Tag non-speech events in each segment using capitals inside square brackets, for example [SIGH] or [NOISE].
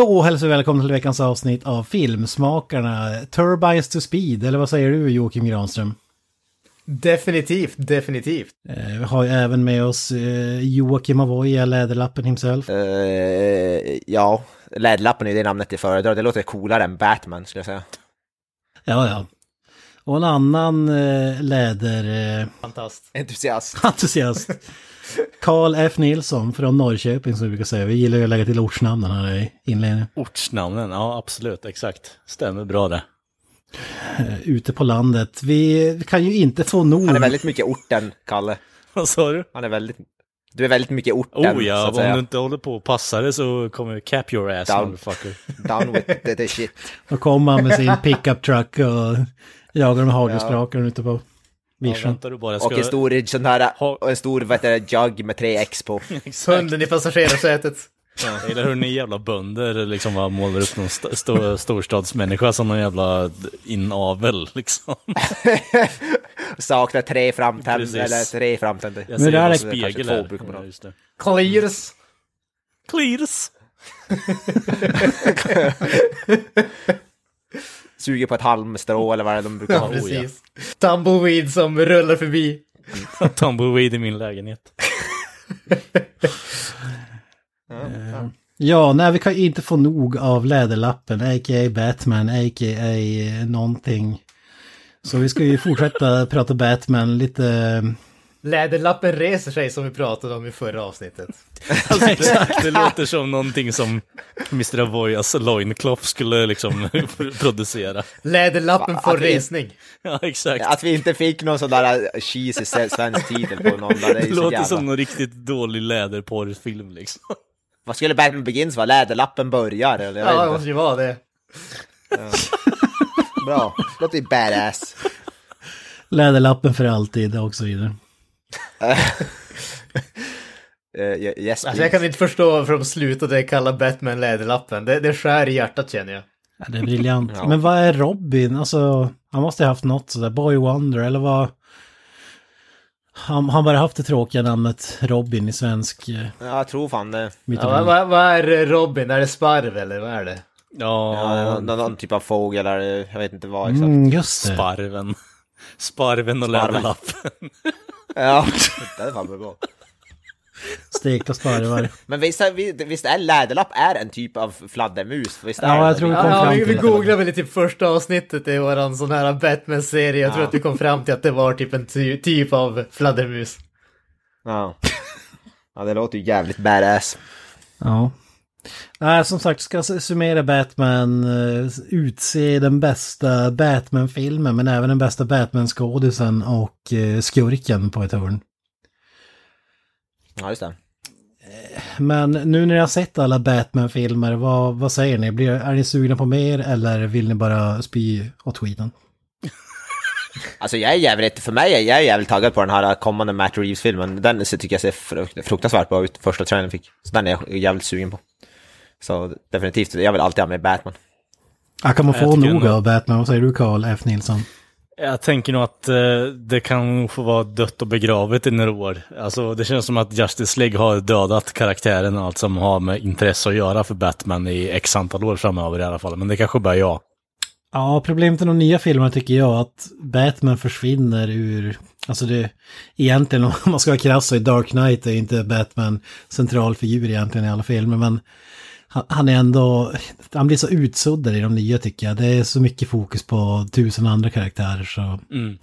Då hälsar vi välkomna till veckans avsnitt av Filmsmakarna. Turbines to Speed, eller vad säger du Joakim Granström? Definitivt, definitivt. Eh, vi har ju även med oss eh, Joakim Avoya, Läderlappen himself. Eh, ja, Läderlappen är det namnet jag föredrar. Det låter coolare än Batman skulle jag säga. Ja, ja. Och en annan eh, läder... Eh, Fantast. Entusiast. [LAUGHS] entusiast. Karl F. Nilsson från Norrköping som vi brukar säga. Vi gillar ju att lägga till ortsnamnen här i inledningen. Ortsnamnen, ja absolut, exakt. Stämmer bra det. Eh, ute på landet. Vi kan ju inte få nog... Han är väldigt mycket orten, Kalle. Vad sa du? Han är väldigt... Du är väldigt mycket orten, Oh ja, så om att säga. du inte håller på och passar det så kommer jag cap your ass Down. motherfucker. [LAUGHS] Down with the, the shit. Då kommer han med sin pickup truck och jagar med hagelsprakaren ute på Ja, vänta du bara, jag Och en stor sån här, och en stor vad heter det, jug med tre X på. [LAUGHS] Hunden i passagerarsätet. Jag gillar hur ni jävla bönder liksom bara målar upp någon st st storstadsmänniska som någon jävla inavel liksom. [LAUGHS] Saknar tre framtänder, Precis. eller tre framtänder. Jag ser det spegel här. Ja, just det. Clears. Clears! [LAUGHS] Suger på ett halmstrå eller vad det är de brukar Ja, ha. precis. Tumbleweed som rullar förbi. [LAUGHS] Tumbleweed i min lägenhet. [LAUGHS] Ja, nej vi kan ju inte få nog av Läderlappen, a.k.a. Batman, a.k.a. någonting. Så vi ska ju fortsätta [LAUGHS] prata Batman lite... Läderlappen reser sig som vi pratade om i förra avsnittet. [LAUGHS] Exakt, det låter som någonting som Mr. Avoyas loincloth skulle liksom [LAUGHS] producera. Läderlappen får vi- resning. Ja, exakt. Att vi inte fick någon sån där cheesy svensk titel på någon där, det [LAUGHS] Det låter jävla... som någon riktigt dålig läderporrfilm liksom. Vad skulle Batman Begins vara? Läderlappen börjar eller? Ja, det måste ju vara det. Bra, låter ju badass. Läderlappen för alltid och så vidare. Uh, yes, Alltså jag kan inte förstå varför de slutade kalla Batman Läderlappen. Det, det skär i hjärtat känner jag. Ja, det är briljant. Ja. Men vad är Robin? Alltså, han måste ha haft något sådär, Boy Wonder eller vad? Han han bara haft det tråkiga namnet Robin i svensk eh, Ja, jag tror fan det. Ja, vad, vad, vad är Robin? Är det sparv eller vad är det? Ja, Ja, någon, någon typ av fågel eller jag vet inte vad exakt. Mm, just det. sparven. Sparven och Sparven. läderlappen. [LAUGHS] Ja, det är fan bra. Stekta sparvar. Men visst, vi- visst är läderlapp är en typ av fladdermus? Visst är Ja, jag tror vi Ja, kom ja, fram vi, vi till det. googlade väl i typ första avsnittet i våran sån här Batman-serie. Jag tror Ja. att vi kom fram till att det var typ en ty typ av fladdermus. Ja. ja, det låter ju jävligt badass. Ja. Nej, som sagt, ska summera Batman, eh, utse den bästa Batman-filmen, men även den bästa Batman-skådisen och eh, skurken på ett hörn. Ja, just det. Men nu när ni har sett alla Batman-filmer, vad, vad säger ni? Blir, är ni sugna på mer eller vill ni bara spy åt skiten? [LAUGHS] Alltså jag är jävligt, för mig är jag jävligt taggad på den här kommande Matt Reeves-filmen. Den tycker jag ser frukt, fruktansvärt bra ut, första trailern fick. Så den är jag jävligt sugen på. Så definitivt, jag vill alltid ha med Batman. Ja, kan man Jag få nog av Batman? Vad säger du Carl F. Nilsson? Jag tänker nog att eh, det kan få vara dött och begravet i några år. Alltså det känns som att Justice League har dödat karaktären och allt som har med intresse att göra för Batman i x antal år framöver i alla fall. Men det kanske bara är jag. Ja, problemet med de nya filmerna tycker jag att Batman försvinner ur... Alltså det... Egentligen [LAUGHS] om man ska vara krass så är Dark Knight är inte Batman central figur egentligen i alla filmer, men han, han är ändå... Han blir så utsuddad i de nya tycker jag. Det är så mycket fokus på tusen andra karaktärer så... Mm.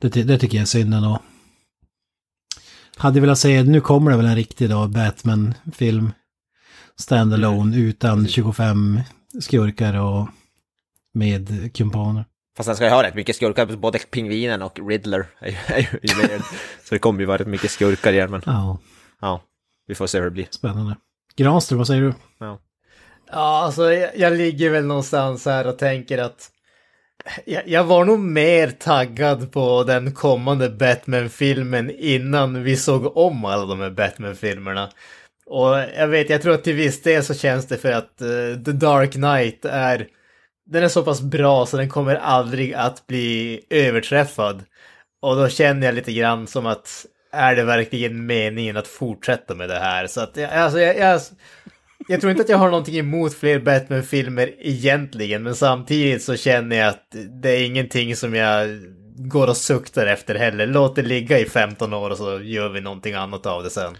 Det, det tycker jag är synd ändå. Hade velat säga, nu kommer det väl en riktig då Batman-film. Standalone utan 25 skurkar och med kumpaner. Fast han ska ju ha rätt mycket skurkar, både Pingvinen och Riddler är ju, är ju, är ju med. Så det kommer ju vara rätt mycket skurkar igen, men Ja, ja, vi får se hur det blir. spännande. Granström, vad säger du? Ja, alltså jag, jag ligger väl någonstans här och tänker att jag, jag var nog mer taggad på den kommande Batman-filmen innan vi såg om alla de här Batman-filmerna. Och jag vet, jag tror att till viss del så känns det för att uh, The Dark Knight är... Den är så pass bra så den kommer aldrig att bli överträffad. Och då känner jag lite grann som att är det verkligen meningen att fortsätta med det här? Så att, alltså, jag, jag, jag tror inte att jag har någonting emot fler Batman-filmer egentligen, men samtidigt så känner jag att det är ingenting som jag går och suktar efter heller. Låt det ligga i 15 år och så gör vi någonting annat av det sen.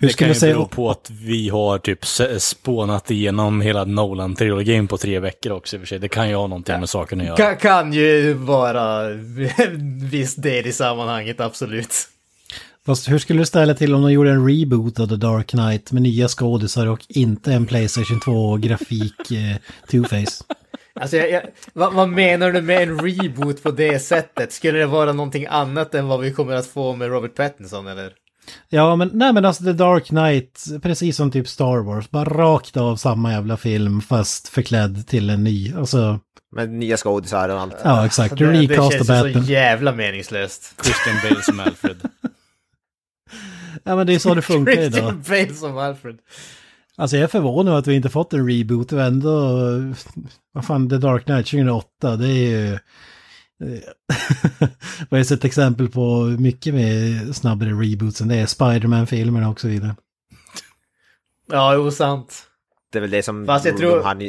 Hur det kan ju säga... bero på att vi har typ spånat igenom hela Nolan-trilogin på tre veckor också i och för sig. Det kan ju ha någonting ja. med saken att göra. Kan, kan ju vara en [LAUGHS] viss del i sammanhanget, absolut. Fast hur skulle du ställa till om de gjorde en reboot av The Dark Knight med nya skådisar och inte en Playstation 2-grafik eh, Two-Face? Alltså, jag, jag, vad, vad, menar du med en reboot på det sättet? Skulle det vara någonting annat än vad vi kommer att få med Robert Pattinson eller? Ja, men nej men alltså The Dark Knight, precis som typ Star Wars, bara rakt av samma jävla film fast förklädd till en ny, alltså... Med nya skådisar och allt. Ja, exakt. Alltså, det, det känns ju så jävla meningslöst. Christian Bale som Alfred. Ja men det är så det funkar idag. Christian Bale som Alfred. Alltså jag är förvånad att vi inte fått en reboot och ändå, vad fan, The Dark Knight 2008, det är ju... [LAUGHS] Vad jag sett exempel på mycket med snabbare reboots än det är Spiderman-filmerna och så vidare. Ja, jo sant. Det är väl det som Fast jag tror... han,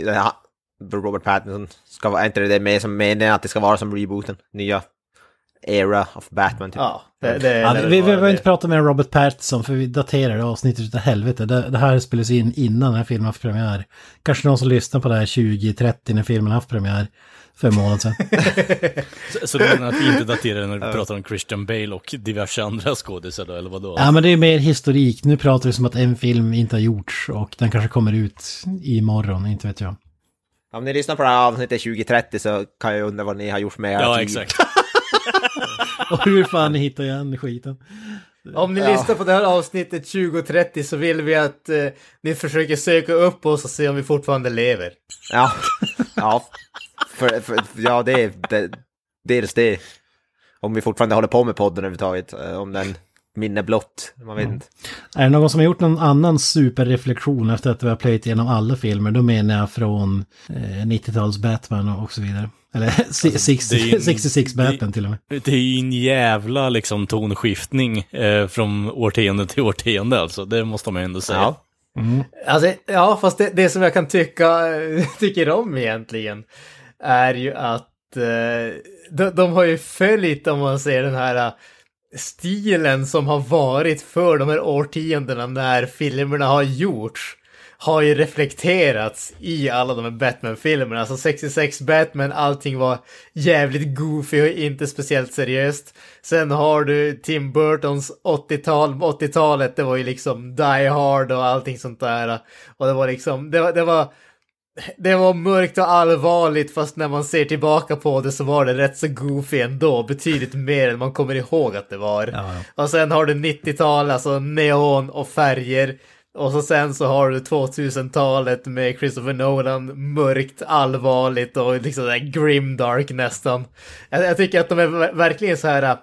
Robert Pattinson ska vara, är inte det med som meningen att det ska vara som rebooten? Nya era of Batman. Typ. Ja, det, det, ja, vi, vi behöver inte prata med Robert Pattinson för vi daterar avsnittet utav helvete. Det, det här spelas in innan den här filmen haft premiär. Kanske någon som lyssnar på det här 2030 när filmen haft premiär för en månad sedan. [LAUGHS] så, så du menar att vi inte daterar när vi pratar om Christian Bale och diverse andra skådisar då, eller vadå? Ja, men det är mer historik. Nu pratar vi som att en film inte har gjorts och den kanske kommer ut imorgon, inte vet jag. Om ni lyssnar på det här avsnittet 2030 så kan jag undra vad ni har gjort med Ja, tid. exakt. [LAUGHS] [LAUGHS] och hur fan hittar igen skiten. Om ni ja. lyssnar på det här avsnittet 2030 så vill vi att eh, ni försöker söka upp oss och se om vi fortfarande lever. Ja, ja. För, för, ja det är det, dels det. Om vi fortfarande håller på med podden överhuvudtaget. Eh, om den minne blott. Man vet mm. inte. Är det någon som har gjort någon annan superreflektion efter att vi har plöjt igenom alla filmer? Då menar jag från eh, 90-tals Batman och så vidare. Eller [LAUGHS] alltså, 60, en, 66 Batman till och med. Det är ju en jävla liksom tonskiftning eh, från årtionde till årtionde alltså. Det måste man ju ändå säga. Ja. Mm. Alltså, ja, fast det, det som jag kan tycka, [LAUGHS] tycker om egentligen är ju att eh, de, de, har ju följt, om man ser den här stilen som har varit för de här årtiondena när filmerna har gjorts har ju reflekterats i alla de här Batman-filmerna. Alltså 66 Batman, allting var jävligt goofy och inte speciellt seriöst. Sen har du Tim Burtons 80-tal, 80-talet, det var ju liksom Die Hard och allting sånt där. Och det var liksom, det var, det var det var mörkt och allvarligt fast när man ser tillbaka på det så var det rätt så goofy ändå. Betydligt mer än man kommer ihåg att det var. Ja, ja. Och sen har du 90-tal, alltså neon och färger. Och så sen så har du 2000-talet med Christopher Nolan, mörkt, allvarligt och liksom där grimdark nästan. Jag, jag tycker att de är verkligen så här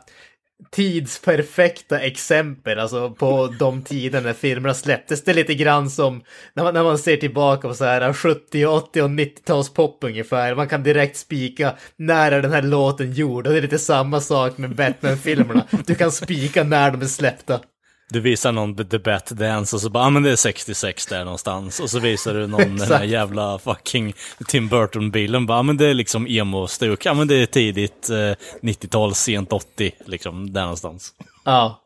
tidsperfekta exempel, alltså på de tider när filmerna släpptes. Det är lite grann som när man, när man ser tillbaka på så här 70, 80 och 90-talspop ungefär. Man kan direkt spika när är den här låten gjord och det är lite samma sak med Batman-filmerna. Du kan spika när de är släppta. Du visar någon The Bat Dance och så bara, ja ah, men det är 66 där någonstans. Och så visar du någon [LAUGHS] den här jävla fucking Tim Burton-bilen, bara, ja ah, men det är liksom emo-stuk, ja ah, men det är tidigt eh, 90-tal, sent 80, liksom där någonstans. Ja.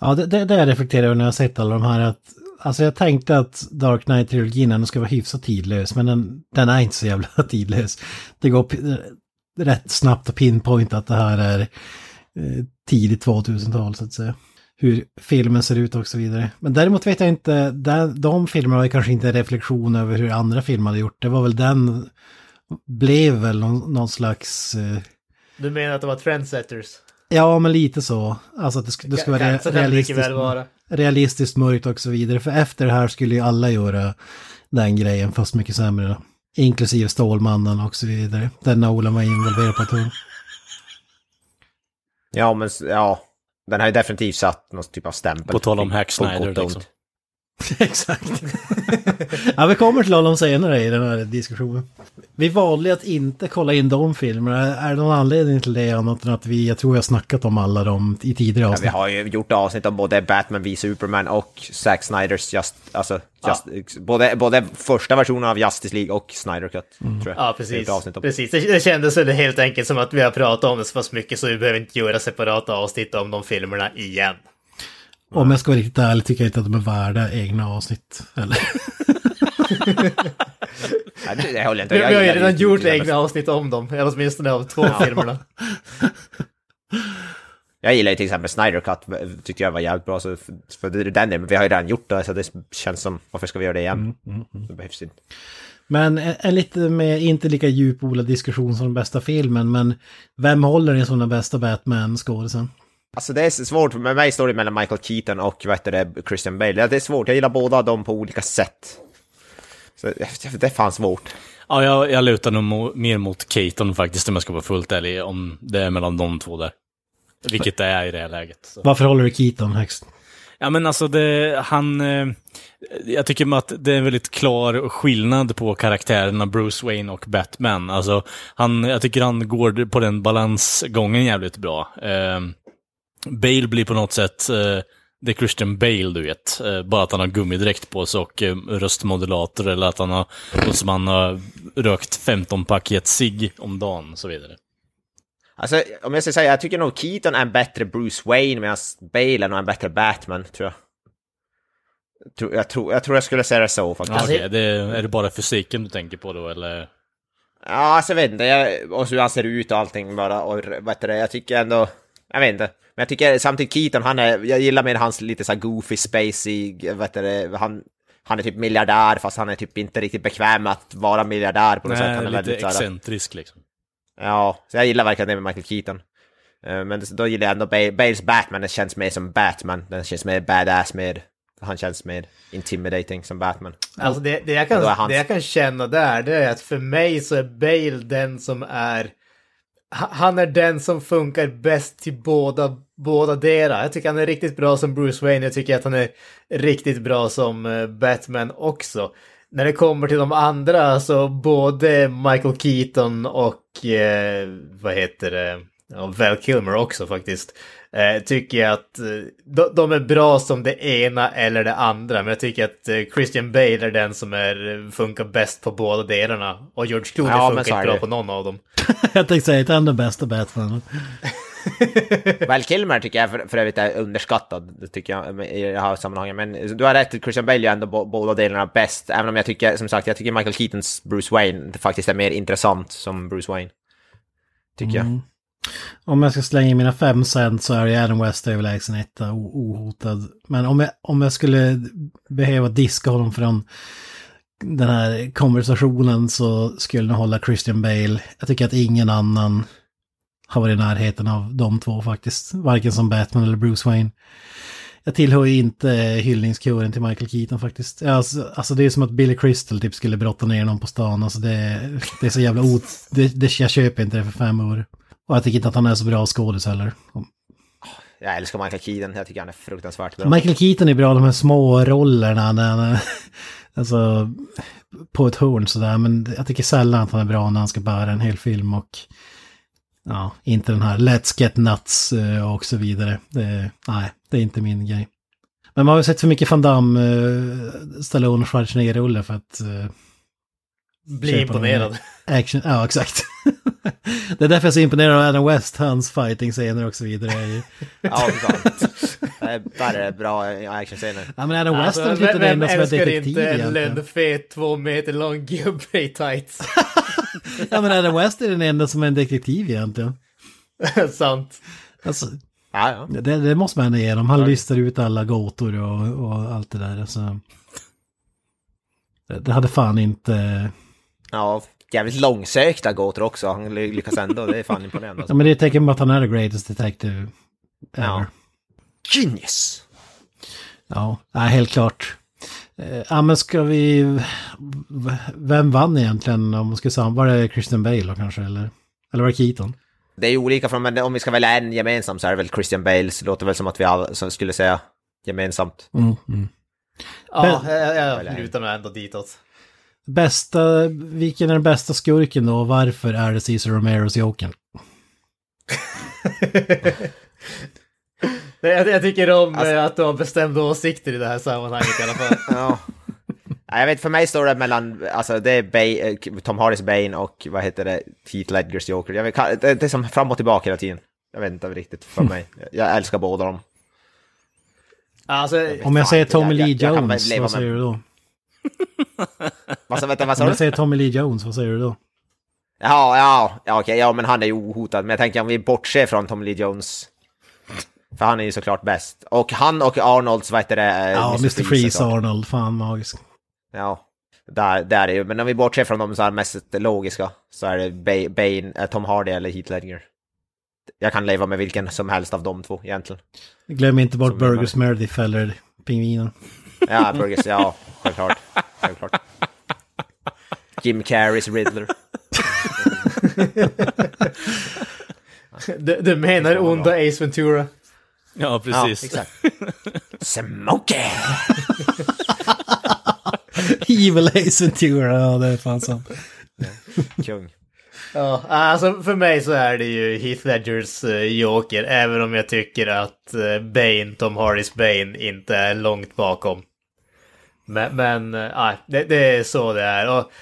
Ja, det, det, det jag reflekterar över när jag sett alla de här, att Alltså jag tänkte att Dark Knight-trilogin ändå ska vara hyfsat tidlös, men den, den är inte så jävla [LAUGHS] tidlös. Det går rätt snabbt att pinpointa att det här är eh, tidigt 2000-tal så att säga hur filmen ser ut och så vidare. Men däremot vet jag inte, den, de filmerna var kanske inte en reflektion över hur andra filmer hade gjort. Det var väl den, blev väl någon, någon slags... Eh... Du menar att det var trendsetters? Ja, men lite så. Alltså att det, ska, det ska vara re realistiskt, realistiskt mörkt och så vidare. För efter det här skulle ju alla göra den grejen, fast mycket sämre. Då. Inklusive Stålmannen och så vidare. Där Nolan var involverad på ett. Ja, men ja. Den har ju definitivt satt någon typ av stämpel. På tal om Hack Snyder liksom. [LAUGHS] Exakt. ja, vi kommer till honom senare i den här diskussionen. Vi valde att inte kolla in de filmerna. Är det någon anledning till det annat än att vi, jag tror jag har snackat om alla dem i tidigare Ja, vi avsnitt? har ju gjort avsnitt om både Batman v Superman och Zack Snyders Just... Alltså, just, både, både första versionen av Justice League och Snyder Cut, tror jag. Ja, precis. avsnitt om. precis. Det, det kändes väl helt enkelt som att vi har pratat om det så pass mycket så vi behöver inte göra separata avsnitt om de filmerna igen. Om jag ska vara riktigt ärlig tycker jag inte att de är värda egna avsnitt. Eller? [LAUGHS] Nej, det, det håller jag inte. Vi, Jag vi har ju redan inte- gjort egna avsnitt om dem, eller åtminstone av två filmerna. [LAUGHS] Jag gillar ju till exempel Snyder Cut, tyckte jag var jävligt bra. Så för, för det är den vi har ju redan gjort det, så det känns som, varför ska vi göra det igen? Det behövs inte. Men en, en lite mer, inte lika djupolad diskussion som den bästa filmen, men vem håller ni som den bästa Batman-skådisen? Alltså det är svårt, med mig står det mellan Michael Keaton och vad heter det, Christian Bale. Det är svårt, jag gillar båda dem på olika sätt. Så det är fan svårt. Ja, jag, jag lutar nog mo- mer mot Keaton faktiskt om jag ska vara fullt ärlig, om det är mellan de två där. Vilket det är i det här läget. Så. Varför håller du Keaton högst? Ja men alltså det, han... eh, Jag tycker att det är en väldigt klar skillnad på karaktärerna Bruce Wayne och Batman. Alltså, han, jag tycker han går på den balansgången jävligt bra. Eh, Bale blir på något sätt eh, det är Christian Bale, du vet. Eh, bara att han har gummidräkt på sig och eh, röstmodulator eller att han har, och som han har rökt 15 paket cigg om dagen och så vidare. Alltså, om jag ska säga, jag tycker nog Keaton är en bättre Bruce Wayne, medan Bale är nog en bättre Batman, tror jag. Jag tror, jag tror jag skulle säga det så faktiskt. Ja, okej, det, är det bara fysiken du tänker på då, eller? Ja, alltså jag vet inte, jag, och hur han ser ut och allting bara, och heter det, jag tycker ändå, jag vet inte. Men jag tycker samtidigt Keaton, han är, jag gillar mer hans lite så här goofy, spacey, heter det, han, han är typ miljardär fast han är typ inte riktigt bekväm med att vara miljardär på något sätt. Han Nej, är lite väldigt excentrisk liksom. Ja, så jag gillar verkligen det med Michael Keaton. Eh, Men då gillar jag ändå Ba- Bales Batman, den känns mer som Batman. Den känns mer badass, mer... Han känns mer intimidating som Batman. Alltså det, det, jag kan, han- det jag kan känna där, det är att för mig så är Bale den som är... ha- Han är den som funkar bäst till båda, båda delar. Jag tycker han är riktigt bra som Bruce Wayne, jag tycker att han är riktigt bra som eh, Batman också. När det kommer till de andra så både Michael Keaton och eh, vad heter det, ja, Val Kilmer också faktiskt. Eh, tycker jag att eh, de, de är bra som det ena eller det andra. Men jag tycker att eh, Christian Bale är den som är, funkar bäst på båda delarna. Och George Clooney Ja, funkar inte bra på någon av dem. [LAUGHS] jag tänkte säga att han är den bästa Batman. [LAUGHS] [LAUGHS] Val Kilmer tycker jag för, för övrigt är underskattad, tycker jag i det här sammanhanget. Men du har rätt, Christian Bale gör ändå båda delarna bäst. Även om jag tycker, som sagt, jag tycker Michael Keatons Bruce Wayne faktiskt är mer intressant som Bruce Wayne. Tycker jag. Mm. Om jag ska slänga in mina fem cent så är det Adam West överlägsen etta, ohotad. Men om jag, om jag skulle behöva diska honom från den här konversationen så skulle jag hålla Christian Bale. Jag tycker att ingen annan har varit i närheten av de två faktiskt. Varken som Batman eller Bruce Wayne. Jag tillhör ju inte hyllningskören till Michael Keaton faktiskt. Alltså, alltså det är som att Billy Crystal typ skulle brotta ner någon på stan. Alltså det, det är så jävla ot... Det, det, jag köper inte det för fem år. Och jag tycker inte att han är så bra skådis heller. Jag älskar Michael Keaton, jag tycker han är fruktansvärt bra. Michael Keaton är bra, de här små rollerna när han alltså, på ett hörn sådär. Men jag tycker sällan att han är bra när han ska bära en hel film och ja, inte den här Let's Get Nuts eh, och så vidare. Det, nej, det är inte min grej. Men man har ju sett för mycket Van Damme, uh, Stallone och Schwarzenegger-rulle för att eh, Bli imponerad. action, ja exakt. [LAUGHS] det är därför jag är så imponerad av Adam West, hans fighting-scener och så vidare. Ja, fan. [LAUGHS] Det- är det bra actionscener. Ja men Adam West är Alltså, lite vem, den vem enda som är detektiv inte en lönnfet två meter lång gubbe i tights? [LAUGHS] Ja men Adam West är den enda som är en detektiv egentligen. [LAUGHS] Sant. Alltså, Ja, ja. det, det måste man igenom. Han listar ut alla gåtor och, och allt det där. Alltså, det, det hade fan inte... Ja, jävligt långsökta gåtor också. Han ly- lyckas ändå, det är fan imponerande. Ja Alltså. men det är tecken på att han är the greatest detective ever. Ja. Ja, Genius! ja nej, helt klart. Eh, Ja men ska vi... Vem vann egentligen om man ska samma? Var det Christian Bale då kanske eller? Eller var det Keaton? Det är ju olika från, men om vi ska välja en gemensam så är det väl Christian Bale, så det låter väl som att vi alla skulle säga gemensamt. Mm, mm. Ja, jag, jag lutar mig ändå ditåt. Bästa, vilken är den bästa skurken då och varför är det Cesar Romeros Jokern? [LAUGHS] Nej, Jag, jag tycker om eh, att du har bestämda åsikter i det här sammanhanget i alla fall. [LAUGHS] Ja. Jag vet, för mig står det mellan, alltså det är Bane, eh, Tom Hardys Bane och vad heter det, Heath Ledgers Joker. Jag vet, det, det är som fram och tillbaka hela tiden. Jag vet inte riktigt för mig. Jag älskar båda dem. Alltså, Om jag Fan, säger Tommy jag- Lee jag- jag Jones, vad med- säger du då? Vad sa, vänta, vad sa Om du? jag säger Tommy Lee Jones, vad säger du då? Ja, ja, ja okej, ja men han är ju ohotad. Men jag tänker om vi bortser från Tommy Lee Jones. För han är ju såklart bäst. Och han och Arnolds, vad heter det? eh, Ja, Mr. Freeze såklart. Arnold, fan magisk. Ja, där, där är ju, men om vi bortser från de så här mest logiska så är det Ba- Bane, eh, Tom Hardy eller Heath Ledger. Jag kan leva med vilken som helst av de två egentligen. Glöm inte bort Som Burgers Meredith eller Pingvinen. Ja, Burgess, ja, självklart. självklart. Jim Carreys Riddler. du, du menar onda Ace Ventura? Ja, Ja, precis. exakt. [LAUGHS] Smokey! [LAUGHS] Evil Ace Ventura, ja det är fan sant. Kung. Ja, alltså för mig så är det ju Heath Ledgers uh, Joker, även om jag tycker att uh, Bane, Tom Hardys Bane, inte är långt bakom. Men, men uh, nej, det, det är så det är. Och,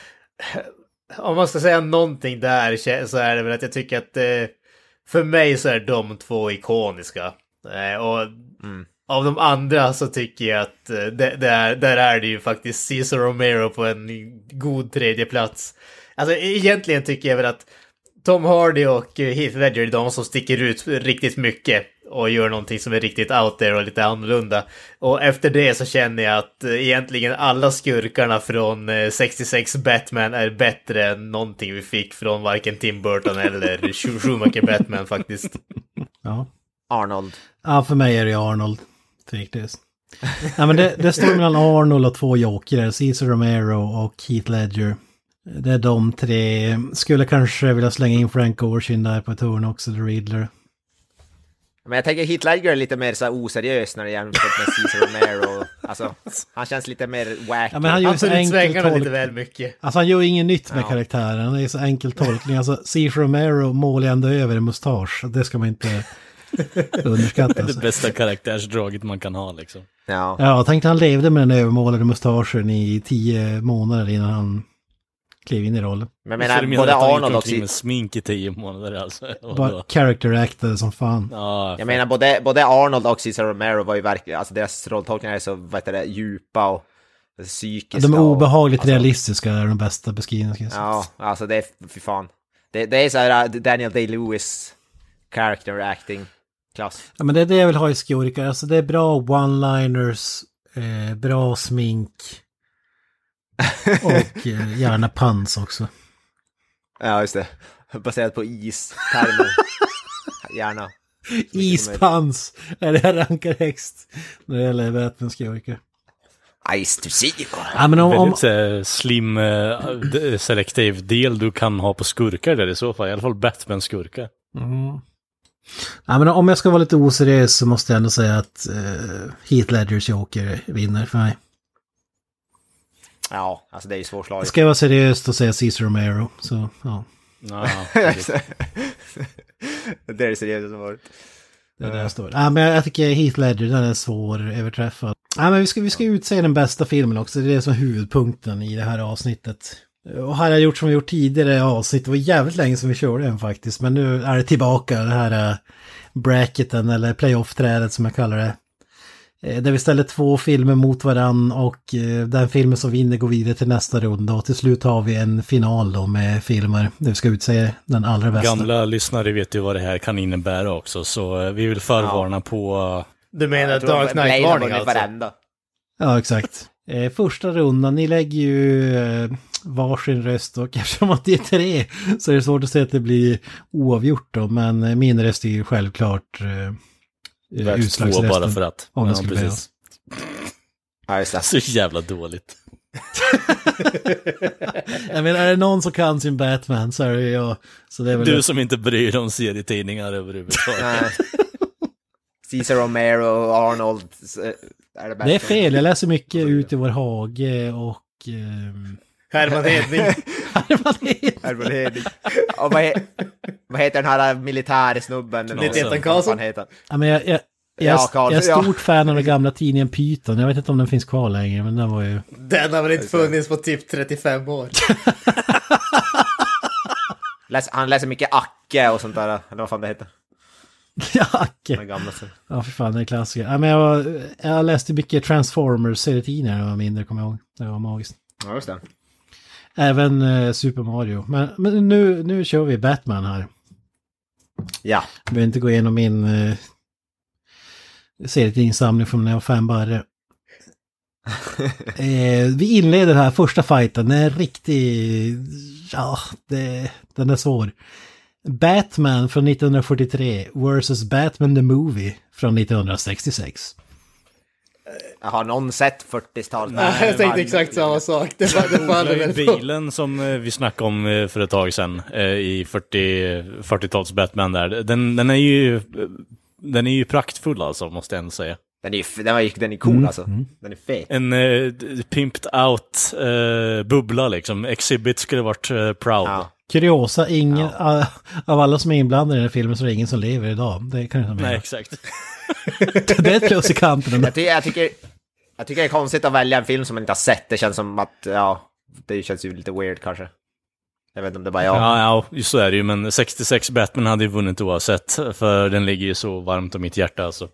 om man ska säga någonting där så är det väl att jag tycker att uh, för mig så är de två ikoniska. Eh, och av de andra så tycker jag att eh, det, det är, där är det ju faktiskt Cesar Romero på en god tredje plats. Alltså egentligen tycker jag väl att Tom Hardy och eh, Heath Ledger är de som sticker ut riktigt mycket och gör någonting som är riktigt out there och lite annorlunda. Och efter det så känner jag att egentligen alla skurkarna från eh, 66 Batman är bättre än någonting vi fick från varken Tim Burton eller Schu- [LAUGHS] Schumacher Batman faktiskt. Ja. Arnold. ja, för mig är det Arnold. Tveklöst. Ja, men det, det står mellan Arnold och två jokrar, Cesar Romero och Heath Ledger. Det är de tre. Skulle kanske vilja slänga in Frank Ocean där på ett hörn också, The Riddler. Men jag tänker Heath Ledger är lite mer så oseriös när det jämfört med Cesar Romero. Alltså, han känns lite mer wacky. Ja, men han gör Han så enkel lite väl mycket. Alltså han gör inget nytt med Ja. karaktären, det är så enkel tolkning. Alltså Cesar Romero målar ändå över en mustasch, det ska man inte underskatta. Det Alltså. bästa karaktärsdraget man kan ha liksom. Ja. Ja, tänkte han levde med den övermålade mustaschen i tio månader innan han klev in i rollen. Men jag menar, menar både Arnold och... med smink i tio månader alltså? Bara character actade som fan. Ja, Jag menar, både, både Arnold och Cesar Romero var ju verkligen, alltså deras rolltolkningar är så, vad heter det, djupa och psykiska. De är och- obehagligt alltså, realistiska, är de bästa beskrivningarna. Ja, alltså det är, fy fan. Det, det är så här Daniel Day-Lewis character acting klass. Ja, men det är det jag vill ha i skurkar. Alltså det är bra one-liners, eh, bra smink [LAUGHS] och eh, gärna pans också. Ja, just det. Baserat på istermer. [LAUGHS] Gärna. Ispans är det jag rankar högst när det gäller Batman-skurkar. Ice to see. Ja, men om, om, Väldigt eh, slim d- selektiv del du kan ha på skurkar där i så fall. I alla fall Batman-skurkar. Mm. Ja, men om jag ska vara lite oseriös så måste jag ändå säga att uh, Heath Ledgers Joker vinner för mig. Ja, alltså det är ju svårslaget. Ska jag vara seriös då säger jag Cesar Romero. Så ja, Ja, [LAUGHS] det är det seriösa som varit. det är där jag står. Ja, men jag, jag tycker Heath Ledger, den är svår överträffad. Ja, men vi ska, vi ska utse den bästa filmen också. Det är det som är huvudpunkten i det här avsnittet. Och här har jag gjort som vi gjort tidigare i avsnitt. Det var jävligt länge som vi körde den faktiskt. Men nu är det tillbaka, det här uh, bracketen eller playoff-trädet som jag kallar det. Eh, Där vi ställer två filmer mot varann och eh, den filmen som vinner går vidare till nästa runda. Och till slut har vi en final då med filmer där vi ska utse den allra bästa. Gamla lyssnare vet ju vad det här kan innebära också, så eh, vi vill förvarna på... eh, Du menar Dark Knight-varning alltså? varenda. Ja, exakt. Eh, första rundan, ni lägger ju eh, varsin röst och [LAUGHS] eftersom att det är tre så är det svårt att säga att det blir oavgjort då. Men eh, min röst är ju självklart eh, Värt två utslagsrösten. bara för att. Om det Ja, skulle precis. Ja, just det. [LAUGHS] Så jävla dåligt. [LAUGHS] Jag menar, är det någon som kan sin Batman så är det jag. Så det är väl Du som inte bryr dig om serietidningar överhuvudtaget. Nej. Caesar Romero och Arnold. eh, Är det, Det är fel, jag läser mycket ut i vår hage och... ehm, Herman Hedning. [LAUGHS] Herman Heding. Och vad, he, vad heter den här militärsnubben? Lite-Ettan Vad Karlsson. fan heter han? Ja, men jag, jag, jag, Ja, Karl, jag är ja. stort fan av den gamla tidningen Python. Jag vet inte om den finns kvar längre, men den var ju... Den har väl inte funnits på typ 35 år. [LAUGHS] Läs, han läser mycket Acke och sånt där, eller vad fan det heter. [LAUGHS] Ja, Den Acke. gamla. så. Ja, för fan, det är klassiker. Ja, men jag, var, jag läste mycket Transformers-serietidningar när jag var mindre, kommer jag ihåg. Det var magiskt. Ja, just det. Även eh, Super Mario. Men, men nu, nu kör vi Batman här. Ja. Jag behöver inte gå igenom min eh, serietidningssamling från när jag var fem barre. [LAUGHS] eh, vi inleder här första fighten. Den är riktig... Ja, det, den är svår. Batman från 1943 versus Batman the Movie från 1966. Har någon sett 40-talet? jag tänkte exakt samma sak. Det, var, det Det faller är bilen som eh, vi snackade om eh, för ett tag sedan eh, i 40 40-tals Batman där. Den, den är ju den är ju praktfull alltså, måste jag ändå säga. Den är den var, ju- den är cool alltså. Den är fet. En d- pimped out eh, bubbla liksom. Exhibit skulle varit eh, proud. Ja. Kuriosa, ingen, a- av alla som är inblandade i den här filmen så är det ingen som lever idag. Det kan jag Nej, säga. exakt. Det är ett plus i kanten. Jag, ty jag, tycker, jag tycker det är konstigt att välja en film som man inte har sett. Det känns som att, ja, det känns ju lite weird kanske. Jag vet inte om det är bara jag. Ja, ja, just så är det ju. Men 66 Batman hade ju vunnit oavsett. För den ligger ju så varmt om mitt hjärta alltså.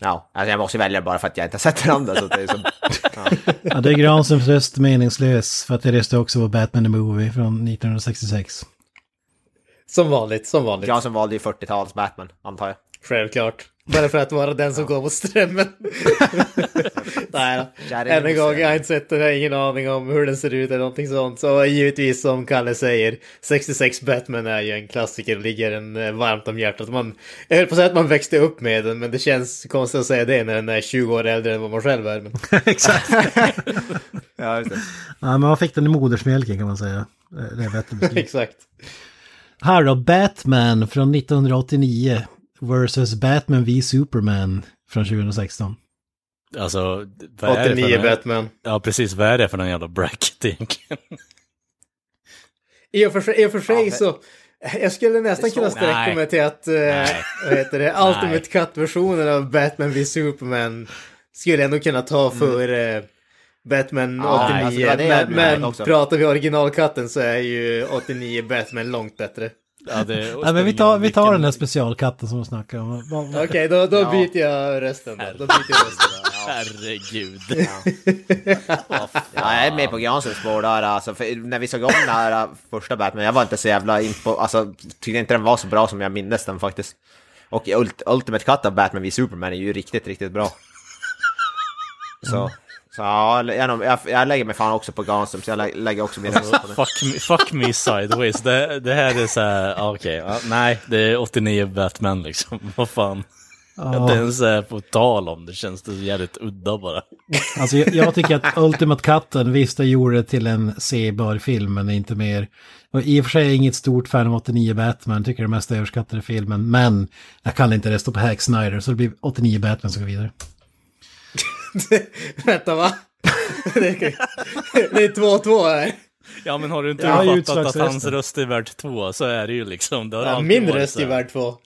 Ja, alltså jag måste välja bara för att jag inte har sett den andra. Så det är som, ja. [LAUGHS] Ja, det är Granströms röst meningslös för att det röstade också på Batman the Movie från 1966. Som vanligt, som vanligt. Jag som valde ju 40-tals Batman, antar jag. Självklart. Bara för att vara den som går mot strömmen. [LAUGHS] Nej Än en gång, jag har inte sett den, jag har ingen aning om hur den ser ut eller någonting sånt. Så givetvis som Kalle säger, 66 Batman är ju en klassiker, ligger en eh, varmt om hjärtat. Man, jag höll på att säga att man växte upp med den, men det känns konstigt att säga det när den är 20 år äldre än vad man själv är. Men... [LAUGHS] Exakt. [LAUGHS] Ja, just det. Ja, men man fick den i modersmjölken kan man säga. Det är bättre. Exakt. Här då, Batman från 1989 versus Batman v Superman från 2016. Alltså, vad är det 89 för Batman. Ja, precis. Vad är det för någon jävla bracket egentligen? I och för sig, i och för sig Ja, så, jag skulle nästan kunna sträcka Nej. mig till att, eh, Nej. vad heter det, Ultimate Cut-versionen av Batman v Superman skulle jag nog kunna ta för eh, Batman Ja, 89. alltså det det men men också. pratar vi originalkatten så är ju 89 Batman långt bättre. Ja, det Ja, men vi tar, vi tar den där specialkatten som du snackade om. Okej, då, då Ja. byter jag rösten då. Då byter jag rösten. Herregud. Ja, jag är med på Granströms spår där, alltså, för när vi såg om den här äh, första Batman, jag var inte så jävla in på, alltså, tyckte inte den var så bra som jag minns den faktiskt. Och Ult Ultimate Cut av Batman v Superman är ju riktigt, riktigt bra. Så, så ja, jag, jag, lägger mig fan också på Granström, så jag lä lägger också min röst på den. fuck, me, fuck me sideways. Det, det här är så här, okej. ja, nej, det är 89 Batman liksom. [LAUGHS] Vad fan. Att det ens är på tal om det känns det jävligt udda bara. Alltså jag, jag tycker att Ultimate Cutten, visst jag gjorde det till en sebar film, men inte mer. Och i och för sig är jag inget stort fan av 89 Batman, tycker det mest överskattade filmen, men jag kan inte rösta på Hack Snyder, så det blir 89 Batman som går vidare. [LAUGHS] Vänta va? Det är det är 2-2 här. Ja, men har du inte Ja, fattat att hans röst är värd två så är det ju liksom. Det Ja, min [LAUGHS] röst är värd 2.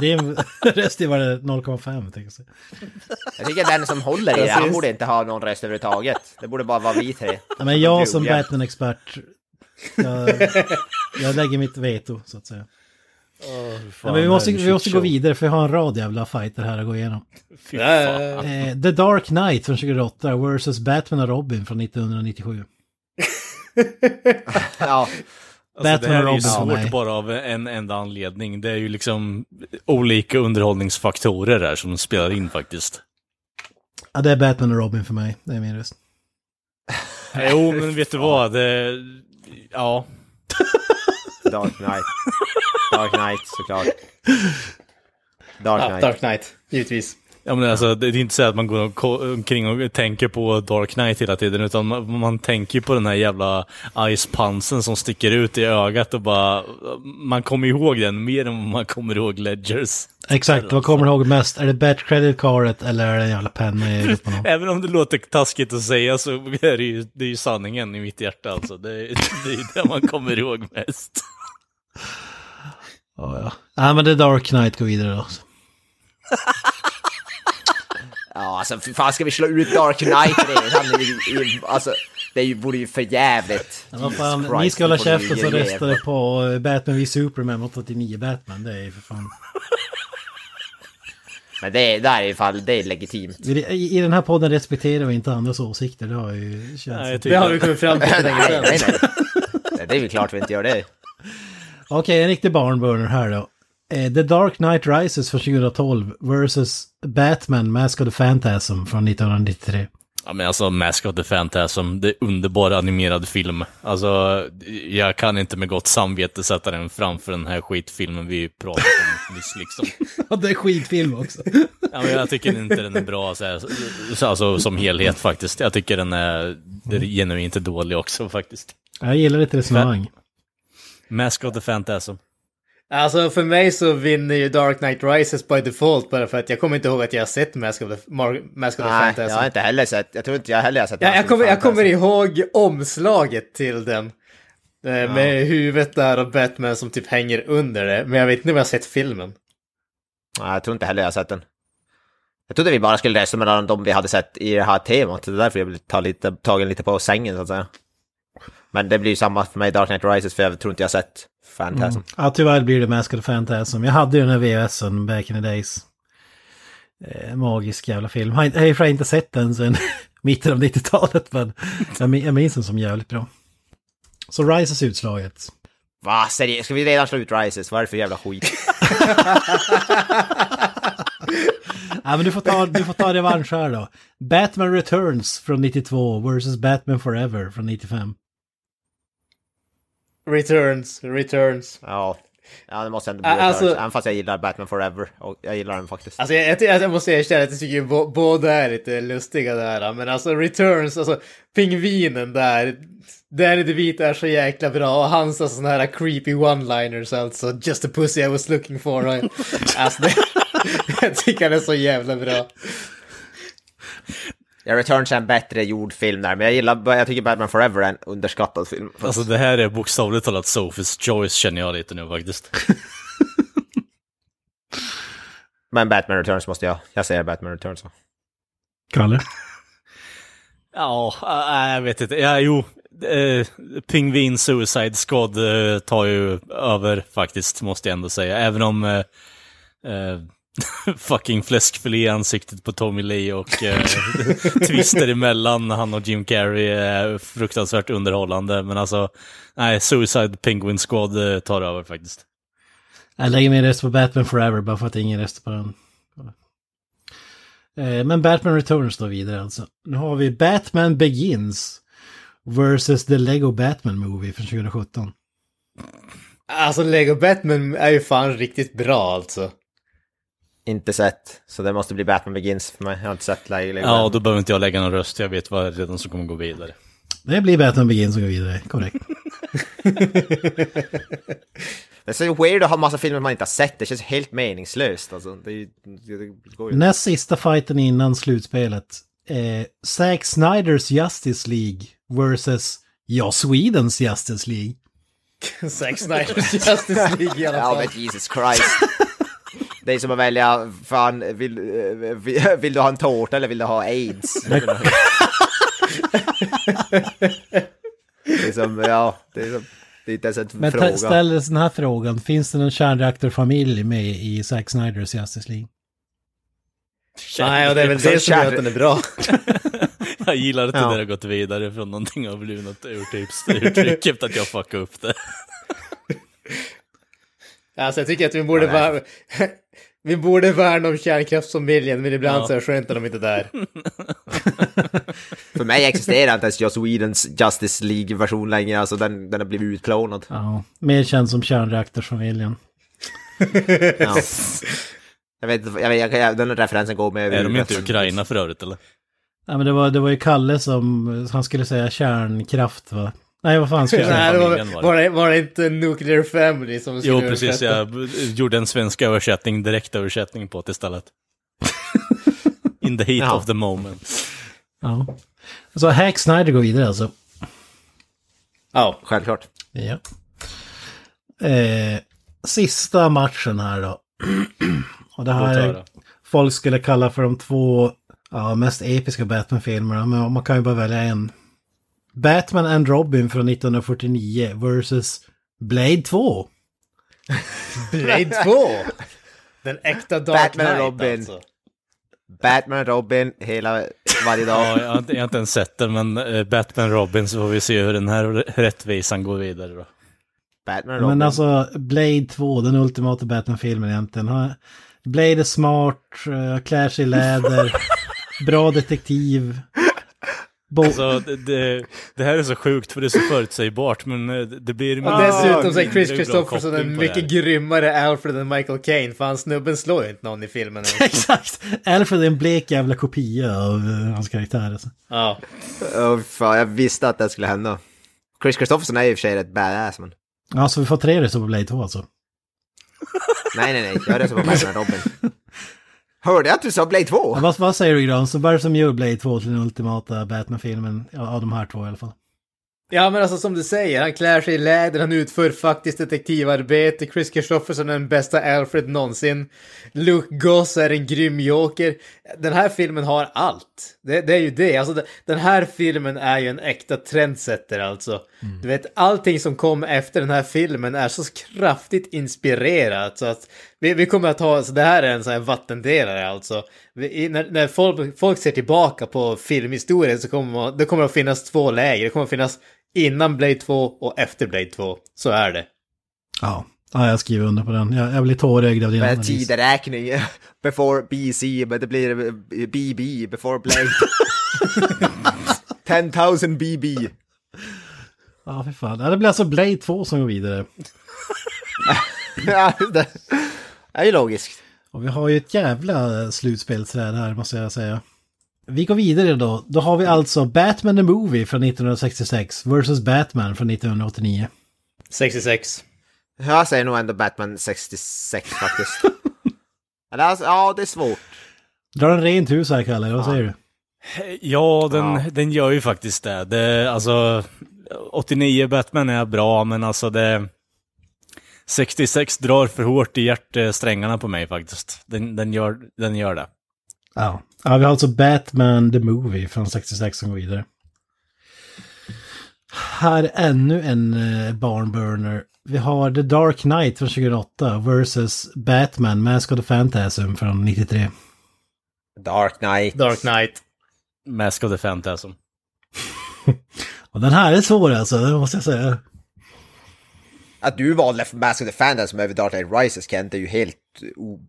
Det är en röst i var det 0,5 tänker jag säga. Jag tycker den som håller i det, han borde inte ha någon röst överhuvudtaget. Det borde bara vara vi tre. Ja, men jag som. Batman-expert, jag, jag lägger mitt veto så att säga. Ja, men vi måste, vi måste gå vidare för jag har en rad jävla fighter här att gå igenom. Fy fan. Eh, The Dark Knight från 2008 versus Batman och Robin från 1997. [LAUGHS] Ja, Alltså, Batman det här är ju svårt bara av en enda anledning. Det är ju liksom olika underhållningsfaktorer här som spelar in faktiskt. Ja, det är Batman och Robin för mig. Det är min röst. Jo, men vet du vad? Det, ja, [LAUGHS] Dark [LAUGHS] Knight. Dark Knight såklart. Dark Ja, Knight. Dark Knight, givetvis. Ja, men alltså, det är inte så att man går omkring och tänker på Dark Knight hela tiden, utan man, man tänker på den här jävla icepansen som sticker ut i ögat och bara... Man kommer ihåg den mer än man kommer ihåg Ledgers. Exakt, vad kommer du ihåg mest? Är det Bat Credit Cardet eller är det en jävla penna i? [LAUGHS] Även om det låter taskigt att säga så är det ju, det är ju sanningen i mitt hjärta alltså. Det, är- det är det man kommer ihåg mest. Ja, ja. Nej, men det är Dark Knight går vidare då. [LAUGHS] Ja, alltså fy fan ska vi slå ut Dark Knight i- Alltså, det vore ju för jävligt. Ja, fan, ni ska hålla käften så er. röstade på eh, Batman v Superman 89 Batman. Det är ju för fan... [LAUGHS] Men det, det här är i fall, det är legitimt. I, I den här podden respekterar vi inte andras åsikter, det har ju känts... Nej, Det har vi kommit fram till för [LAUGHS] nej, nej, nej. nej. Det är väl klart vi inte gör det. Okej, en riktig barnburner här då. Eh, The Dark Knight Rises från 2012 versus Batman Mask of the Phantasm från 1993. ja, men alltså Mask of the Phantasm, det är underbar animerad film. Alltså, jag kan inte med gott samvete sätta den framför den här skitfilmen vi pratade om [LAUGHS] nyss liksom. Ja, det är skitfilm också. Ja, men jag tycker inte den är bra så här, så- alltså, som helhet faktiskt. Jag tycker den är, den är genuint dålig också faktiskt. Jag gillar ditt resonemang. Mask of the Phantasm. Alltså för mig så vinner ju Dark Knight Rises by default bara för att jag kommer inte ihåg att jag har sett Mask of the, Mar- Mask of the Nej, Phantasm. jag har inte heller sett, jag tror inte jag heller har sett Ja, jag, kommer, jag Fantasy. kommer ihåg omslaget till den. Eh, Med huvudet där och Batman som typ hänger under det. Men jag vet inte om jag har sett filmen. Nej, jag tror inte heller jag har sett den. Jag trodde vi bara skulle rösta mellan de vi hade sett i det här temat. Det är därför jag vill ta lite, tagen lite på sängen så att säga. Men det blir ju samma för mig, Dark Knight Rises, för jag tror inte jag sett Phantasm. Ja, tyvärr blir det Mask of Phantasm. Jag hade ju den här VHSen back in the days. Eh, magisk jävla film. Jag har sig inte sett den sedan [LAUGHS] mitten av 90-talet, men jag minns den som jävligt bra. Så Rises utslaget. Va? Seriöst? Ska vi redan slå ut Rises? Vad är det för jävla skit? [LAUGHS] Ja, men du får ta, du får ta revansch här då. Batman Returns från 92 versus Batman Forever från 95. Returns, returns. Ja. Ja, det måste ändå bli Ä- Returns, alltså- Även fast jag gillar Batman Forever. Och jag gillar den faktiskt. Alltså jag, jag, jag måste erkänna att jag tycker bo- båda är lite lustiga där. Men alltså Returns, alltså pingvinen där. Danny DeVito är så jäkla bra och hans alltså, sådana här creepy one-liners alltså. Just the pussy I was looking for. [LAUGHS] Alltså, det, [LAUGHS] jag tycker han är så jävla bra. Ja, Returns är en bättre gjord film där, men jag gillar, jag tycker Batman Forever är en underskattad film. Alltså det här är bokstavligt talat Sophies choice känner jag lite nu faktiskt. [LAUGHS] Men Batman Returns måste jag, jag säger Batman Returns. Kalle? Ja, äh, jag vet inte. Ja, jo. Eh, Pingvin Suicide Squad eh, tar ju över faktiskt, måste jag ändå säga. Även om eh, eh, [LAUGHS] fucking fläskfilé i ansiktet på Tommy Lee och eh, [LAUGHS] twister emellan han och Jim Carrey är fruktansvärt underhållande. Men alltså, nej, Suicide Penguin Squad eh, tar över faktiskt. Jag lägger min röst på Batman Forever bara för att ingen röstar på den. Eh, Men Batman Returns då vidare alltså. Nu har vi Batman Begins versus The Lego Batman Movie från 2017. Alltså Lego Batman är ju fan riktigt bra alltså. Inte sett, så det måste bli Batman Begins för mig. Jag har inte sett Lego. Ja, då behöver inte jag lägga någon röst. Jag vet vad redan som kommer gå vidare. Det blir Batman Begins som går vidare, korrekt. [LAUGHS] Det är så weird att ha massa filmer man inte har sett. Det känns helt meningslöst. Alltså, det, är ju- det går ju. Näst sista fighten innan slutspelet. Eh, Zack Snyders Justice League versus Ja, Swedens Justice League. [LAUGHS] Zack Snyders Justice League i alla Ja, fall. men Jesus Christ. Det är som att välja, fan, vill, eh, vill, [LAUGHS] vill du ha en tårta eller vill du ha aids? [LAUGHS] det är som, ja, det är som, det är inte ens en Men fråga. ställ den här frågan. Finns det någon kärnreaktorfamilj med i Zack Snyders Justice League? Nej, och det är väl Så det som gör att den är bra. [LAUGHS] Jag gillar att det Ja. där har gått vidare från någonting av blivit något urtyps- uttryck att jag fuckade upp det. Alltså jag tycker att vi borde värna... [LAUGHS] Vi borde värna om kärnkraftsfamiljen, men ibland Ja. så är det skönt att de inte är där. [LAUGHS] För mig existerar inte ens Joss Whedons Justice League-version längre, alltså den, den har blivit utplånad. Ja, mer känd som kärnreaktorsfamiljen. [LAUGHS] Ja. Jag vet inte, jag vet, jag, jag, den referensen går med Är de inte i. Ukraina för övrigt eller? Nej men det var, det var ju Kalle som, han skulle säga kärnkraft va? Nej vad fan skulle jag säga? Nej, det familjen var, var det. var, det, var det inte Nuclear Family som skulle Jo, precis. översätta? Jag gjorde en svensk översättning, direkt översättning på det istället. [LAUGHS] In the heat Ja. of the moment. Ja. Så Hack Snyder går vidare alltså. Ja. Självklart. Ja. Eh, sista matchen här då. [CLEARS THROAT] Och det här folk skulle kalla för de två ja, mest episka Batman-filmerna, men man kan ju bara välja en. Batman and Robin från 1949 versus Blade 2. Blade 2! Den äkta Dark Batman och Knight Robin. alltså. Batman, Robin, hela, varje dag. Ja, jag, har inte, jag har inte ens sett den, men eh, Batman Robin så får vi se hur den här rättvisan går vidare då. Batman, Robin. Men alltså Blade 2, den ultimata Batman-filmen egentligen. Blade är smart, eh, klär sig i läder, [LAUGHS] bra detektiv. Bo- Alltså, det, det, det här är så sjukt för det är så förutsägbart, men eh, det blir... Och dessutom så är Chris Christopherson en mycket grymmare Alfred än Michael Caine, för han snubben slår ju inte någon i filmen. [LAUGHS] Exakt! Alfred är en blek jävla kopia av eh, hans karaktär. Alltså. ja. Åh, fan, jag visste att det skulle hända. Chris Christopherson är i och för sig rätt badass, men... Ja, så vi får tre röster på Blade 2 alltså. Nej, nej, nej. Jag röstar på Batman Robin. [LAUGHS] Hörde jag att du sa Blade 2? Ja, vad, vad säger du Granström? Vad är det som gör Blade 2 till den ultimata Batman-filmen? Ja, av de här två i alla fall ja, men alltså som du säger, han klär sig i läder, han utför faktiskt detektivarbete, Chris Christopherson är den bästa Alfred någonsin. Luke Goss är en grym joker. Den här filmen har allt. Det, det är ju det. Alltså, det, den här filmen är ju en äkta trendsetter alltså. Du vet, allting som kom efter den här filmen är så kraftigt inspirerat så att vi, vi kommer att ha, så det här är en sån här vattendelare alltså. Vi, när när folk, folk ser tillbaka på filmhistorien så kommer man- det kommer att finnas två läger. Det kommer att finnas innan Blade 2 och efter Blade 2. Så är det. Ja, ja jag skriver under på den. Jag, jag blir tårögd av din analys. tideräkning. [LAUGHS] Before BC, men det blir eh, BB, before Blade. [LAUGHS] 10,000 BB. Ja, för fan. Det blir alltså Blade 2 som går vidare. Ja, [LAUGHS] det är ju logiskt. Och vi har ju ett jävla slutspelsträd här måste jag säga. Vi går vidare då. Då har vi alltså Batman the Movie från 1966 versus Batman från 1989. 66. Jag säger nog ändå Batman 66 faktiskt. [LAUGHS] Alltså, ja, det är svårt. Drar en rent hus här Kalle, vad säger du? Ja, den, Ja. den gör ju faktiskt det. det. Alltså, 89 Batman är bra, men alltså det... 66 drar för hårt i hjärtsträngarna på mig faktiskt. Den, den, gör, den gör det. Ja. Ja, vi har alltså Batman the Movie från 66 som går vidare. Här är ännu en eh, barnburner. Vi har The Dark Knight från 2008 versus Batman Mask of the Phantasm från 93. Dark Knight. Dark Knight. Mask of the Phantasm. [LAUGHS] Och den här är svår alltså, det måste jag säga. Att du valde Mask of the Phantasm över Dark Knight Rises, Kent, är ju helt o-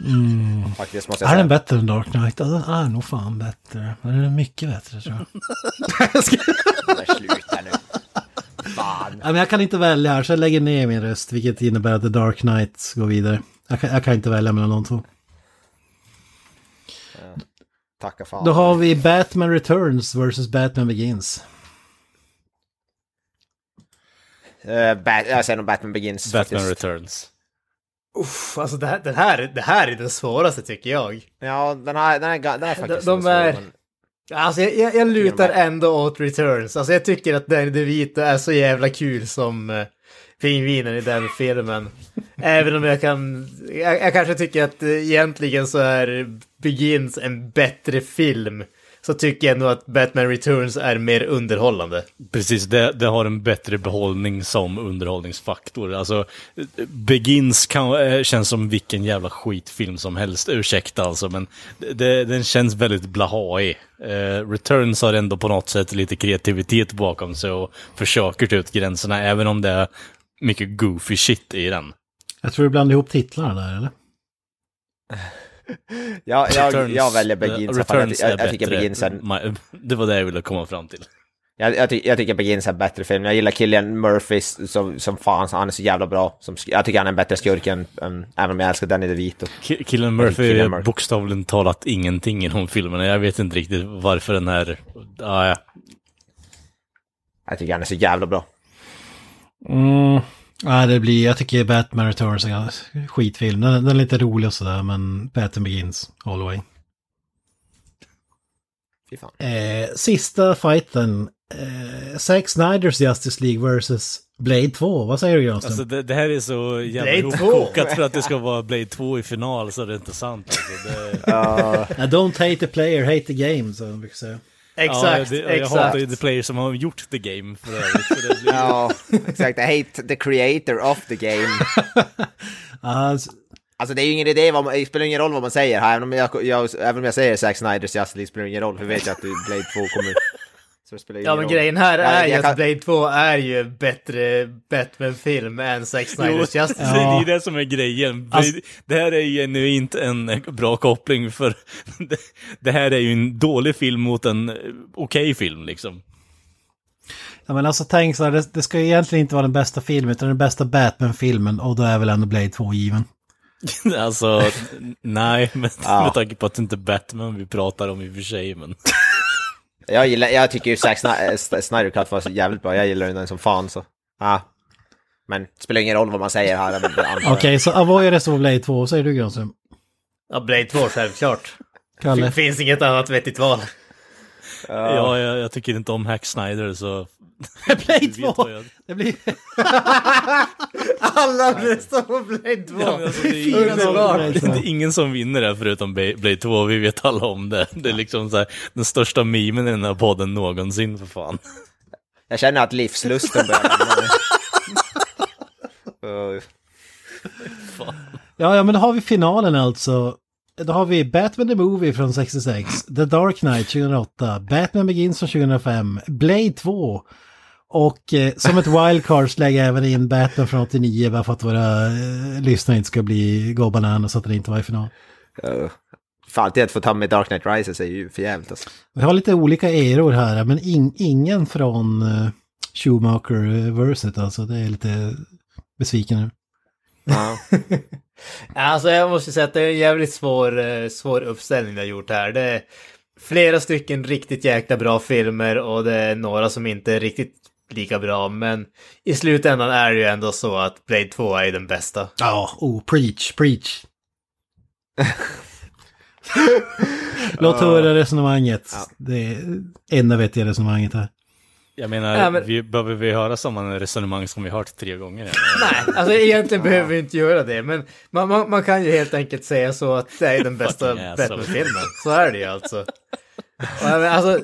bisarrt. Faktiskt, måste jag Är den säga. bättre än Dark Knight? Ja, den är nog fan bättre. Den är mycket bättre tror jag. [LAUGHS] Men Sluta nu. Fan. Men jag kan inte välja här, så jag lägger ner min röst, vilket innebär att The Dark Knight går vidare. Jag kan, jag kan inte välja mellan de två. Tacka fan. Då har vi Batman Returns versus Batman Begins. Uh, Bat- jag säger nog Batman Begins. Batman faktiskt. Returns. Uff, alltså det här, den, här, det här är den svåraste tycker jag. Ja, den här, den här, den här är faktiskt de svår, är- men- Alltså jag, jag, jag lutar ändå åt Returns. Alltså jag tycker att Danny DeVito är så jävla kul som uh, pingvinen i den filmen. [LAUGHS] Även om jag kan... Jag, jag kanske tycker att uh, egentligen så är Begins en bättre film. Så tycker jag nog att Batman Returns är mer underhållande. Precis, det, det har en bättre behållning som underhållningsfaktor. Alltså, Begins kan, eh, känns som vilken jävla skitfilm som helst, ursäkta alltså, men det, den känns väldigt blahaig. Eh, Returns har ändå på något sätt lite kreativitet bakom sig och försöker ta ut gränserna, även om det är mycket goofy shit i den. Jag tror du blandade ihop titlarna där, eller? [LAUGHS] [LAUGHS] Ja, jag, Returns- jag väljer Begins. Jag, Returns jag, är jag tycker. Begins är... Ma- Det var det jag ville komma fram till. Jag, jag, ty jag tycker Begins är en bättre film. Jag gillar Killian Murphy som, som fan, så han är så jävla bra. Som, jag tycker han är en bättre skurk än, än även om jag älskar Danny DeVito. Ki- Killen Murphy är Murphy. bokstavligen talat ingenting i de filmerna. Jag vet inte riktigt varför den här... Ah, ja. Jag tycker han är så jävla bra. Mm. Ja, det blir, jag tycker Batman Returns är en skitfilm. Den, den är lite rolig och sådär, men Batman Begins all the way. Fy fan. Eh, sista fighten. Eh, Zack Snyders Justice League vs. Blade 2. Vad säger du Granström? Alltså det, det här är så jävla Blade 2. ihopkokat för att det ska vara Blade 2 i final så det är inte sant. Alltså, det, I don't hate the player, hate the game, som de brukar säga. Exakt, ja, det, Jag exakt. hatar ju the player som har gjort the game för övrigt. Blir, Ja, exakt. I hate the creator of the game. [LAUGHS] Alltså, Alltså det är ju ingen idé, vad man, det spelar ingen roll vad man säger här. Även om jag, jag, även om jag säger Zack Snyders Justice League spelar det ingen roll, för vet ju att Blade 2 kommer... Så det spelar Ja men roll. grejen här Ja, är ju jag att kan- Blade 2 är ju bättre Batman-film än Zack Snyders [LAUGHS] det Justice är League. ju det som är grejen. Alltså- det här är ju genuint en bra koppling för [LAUGHS] det, det här är ju en dålig film mot en eh, okej film liksom. ja, men alltså tänk så här, det, det ska ju egentligen inte vara den bästa filmen, utan den bästa Batman-filmen, och då är väl ändå Blade 2 given. [LAUGHS] alltså, nej, med, Ja. med tanke på att det inte är Batman vi pratar om i och för sig, men... Jag, gillar, jag tycker ju Zack äh, Snyder Cut var så jävligt bra, jag gillar den som fan så... Ja. Men det spelar ingen roll vad man säger här. men det antar jag. Okej, så avoida så Blade 2, vad säger du Granström? Ja, Blade 2 självklart. Kalle? Det finns inget annat vettigt val. Ja, jag, jag tycker inte om Hack Snyder så... Vet 2! vad jag- Det blir... [LAUGHS] Alla röstar på Blade 2! Ja, men alltså, det, är ingen som, det är ingen som vinner det här förutom Blade 2, vi vet alla om det. Det är liksom så här, den största memen i den här podden någonsin för fan. Jag känner att livslusten börjar. Uh, [LAUGHS] Ja, ja, men då har vi finalen alltså. Då har vi Batman the Movie från 66, The Dark Knight 2008, Batman Begins från 2005, Blade 2 och eh, som ett wildcard lägger jag även in Batman från 89 bara för att våra eh, lyssnare inte ska bli go bananas så att det inte var i final. uh. Fan, alltid att få ta med Dark Knight Rises är ju för jävligt alltså. Vi har lite olika eror här, men in, ingen från uh, Schumacher-verset alltså. Det är lite besviken nu. Ja. [LAUGHS] Alltså jag måste säga att det är en jävligt svår, eh, svår uppställning du har gjort här. Det är flera stycken riktigt jäkla bra filmer och det är några som inte är riktigt lika bra. Men i slutändan är det ju ändå så att Blade 2 är den bästa. Ja, oh, preach, preach. [LAUGHS] Låt höra resonemanget. Det är enda vettiga resonemanget här. Jag menar, Ja, men- vi, behöver vi höra samma resonemang som vi hört tre gånger? [LAUGHS] Nej, alltså egentligen behöver vi inte göra det. Men man, man, man kan ju helt enkelt säga så att det är den bästa. Batman-filmen. Så är det ju alltså. Menar, alltså.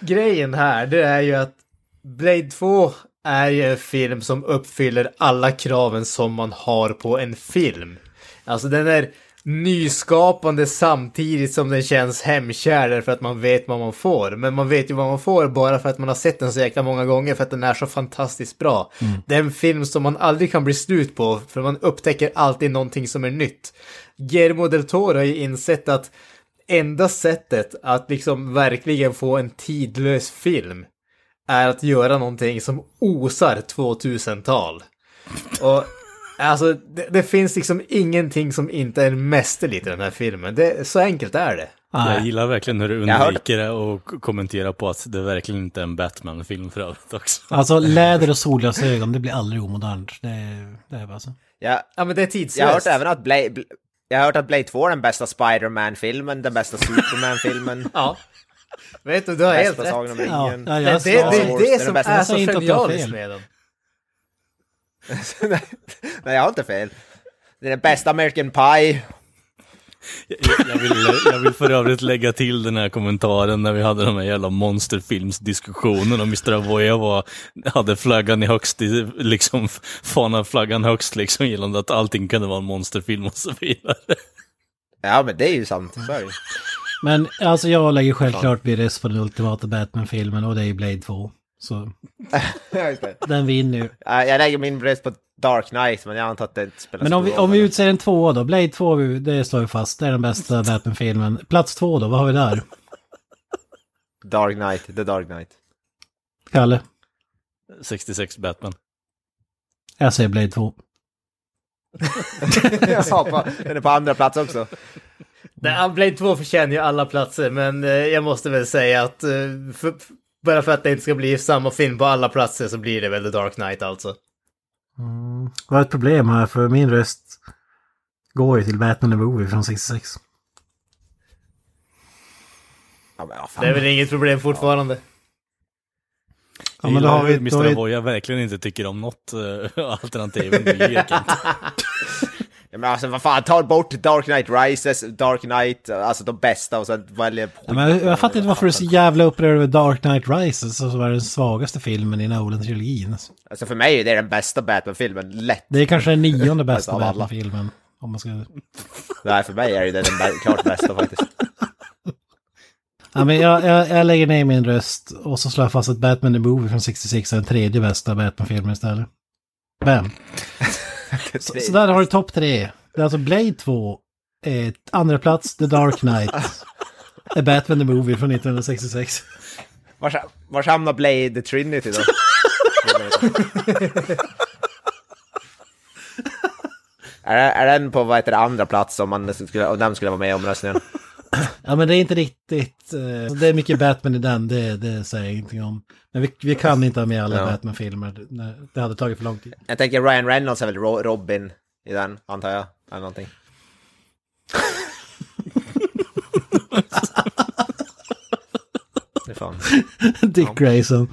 Grejen här, det är ju att Blade 2 är ju en film som uppfyller alla kraven som man har på en film. Alltså den är nyskapande samtidigt som den känns hemkär därför att man vet vad man får. Men man vet ju vad man får bara för att man har sett den så jäkla många gånger för att den är så fantastiskt bra. Det är en film som man aldrig kan bli slut på för man upptäcker alltid någonting som är nytt. Guillermo del Toro har ju insett att enda sättet att liksom verkligen få en tidlös film är att göra någonting som osar 2000-tal. Och alltså, det, det finns liksom ingenting som inte är mästerligt i den här filmen. Det, så enkelt är det. Jag Nej. gillar verkligen hur du Jag undviker det och kommenterar på att det verkligen inte är en Batman-film för övrigt också. Alltså läder och solglasögon, det blir aldrig omodernt. Det, är- det är bara så. Jag, Ja, men det är tidslöst. jag har hört även att Blade... Bl- Jag har hört att Blade 2 är den bästa Spider-Man-filmen, den bästa Superman-filmen, [LAUGHS] Ja. Vet du, du har helt rätt. Ja, ja, Det, jag det, det det är det den som är Jag så genialiskt med den. [LAUGHS] Nej, jag har inte fel. Det är den bästa American Pie. Jag, jag, vill, jag vill för övrigt lägga till den här kommentaren när vi hade de här jävla monsterfilmsdiskussionen och Mr. Avoya var, hade flaggan i högst, liksom fanan flaggan högst liksom gällande att allting kunde vara en monsterfilm och så vidare. Ja, men det är ju sant. Så är det ju. Men alltså jag lägger självklart BRS på den ultimata Batman-filmen och det är Blade 2. Så [LAUGHS] den vinner ju. Ja, Jag lägger min röst på Dark Knight, men jag antar att det inte spelar Men om vi, om vi utser en tvåa då, Blade 2, vi- det slår vi fast, det är den bästa Batman-filmen. Plats två då, vad har vi där? Dark Knight, The Dark Knight. Kalle, 66 Batman. jag säger Blade 2. [LAUGHS] ja, på, den är på andra plats också. Nej, Blade 2 förtjänar ju alla platser, men eh, jag måste väl säga att eh, för, bara för att det inte ska bli samma film på alla platser så blir det väl The Dark Knight alltså. Mm. Vad är ett problem här för min röst går ju till Batman the Movie från 66. Ja, men, ja, Det är väl inget problem fortfarande. Ja, men då har vi... Då Mr. Avoya verkligen inte tycker om något uh, alternativ än. Ja, men alltså vad fan, ta bort Dark Knight Rises, Dark Knight, alltså de bästa och sen välja ja, men jag, jag fattar inte varför du är så jävla upprörd över Dark Knight Rises som var den svagaste filmen i Nolan-trilogin. alltså. Alltså för mig är det den bästa Batman-filmen, lätt. Det är kanske den nionde bästa. [LAUGHS] Batman-filmen. Om man ska... Nej, för mig är det den klart bästa faktiskt. [LAUGHS] Ja, men jag, jag, jag lägger ner min röst och så slår jag fast att Batman the Movie från 66 är den tredje bästa Batman-filmen istället. Bam! Så, så där har du topp tre. Det är alltså Blade 2, eh, andra plats The Dark Knight, [LAUGHS] är Batman the Movie från 1966. Vars, vars hamnar Blade Trinity då? [LAUGHS] är, är den på vad heter det, andra plats om, man skulle, om den skulle vara med i omröstningen? [LAUGHS] Ja men det är inte riktigt, eh, det är mycket Batman i den, det, det säger jag ingenting om. Men vi, vi kan inte ha med alla Ja. Batman-filmer, det, hade tagit för lång tid. Jag tänker Ryan Reynolds är väl Ro- Robin i den, antar jag. Eller någonting. Dick Grayson.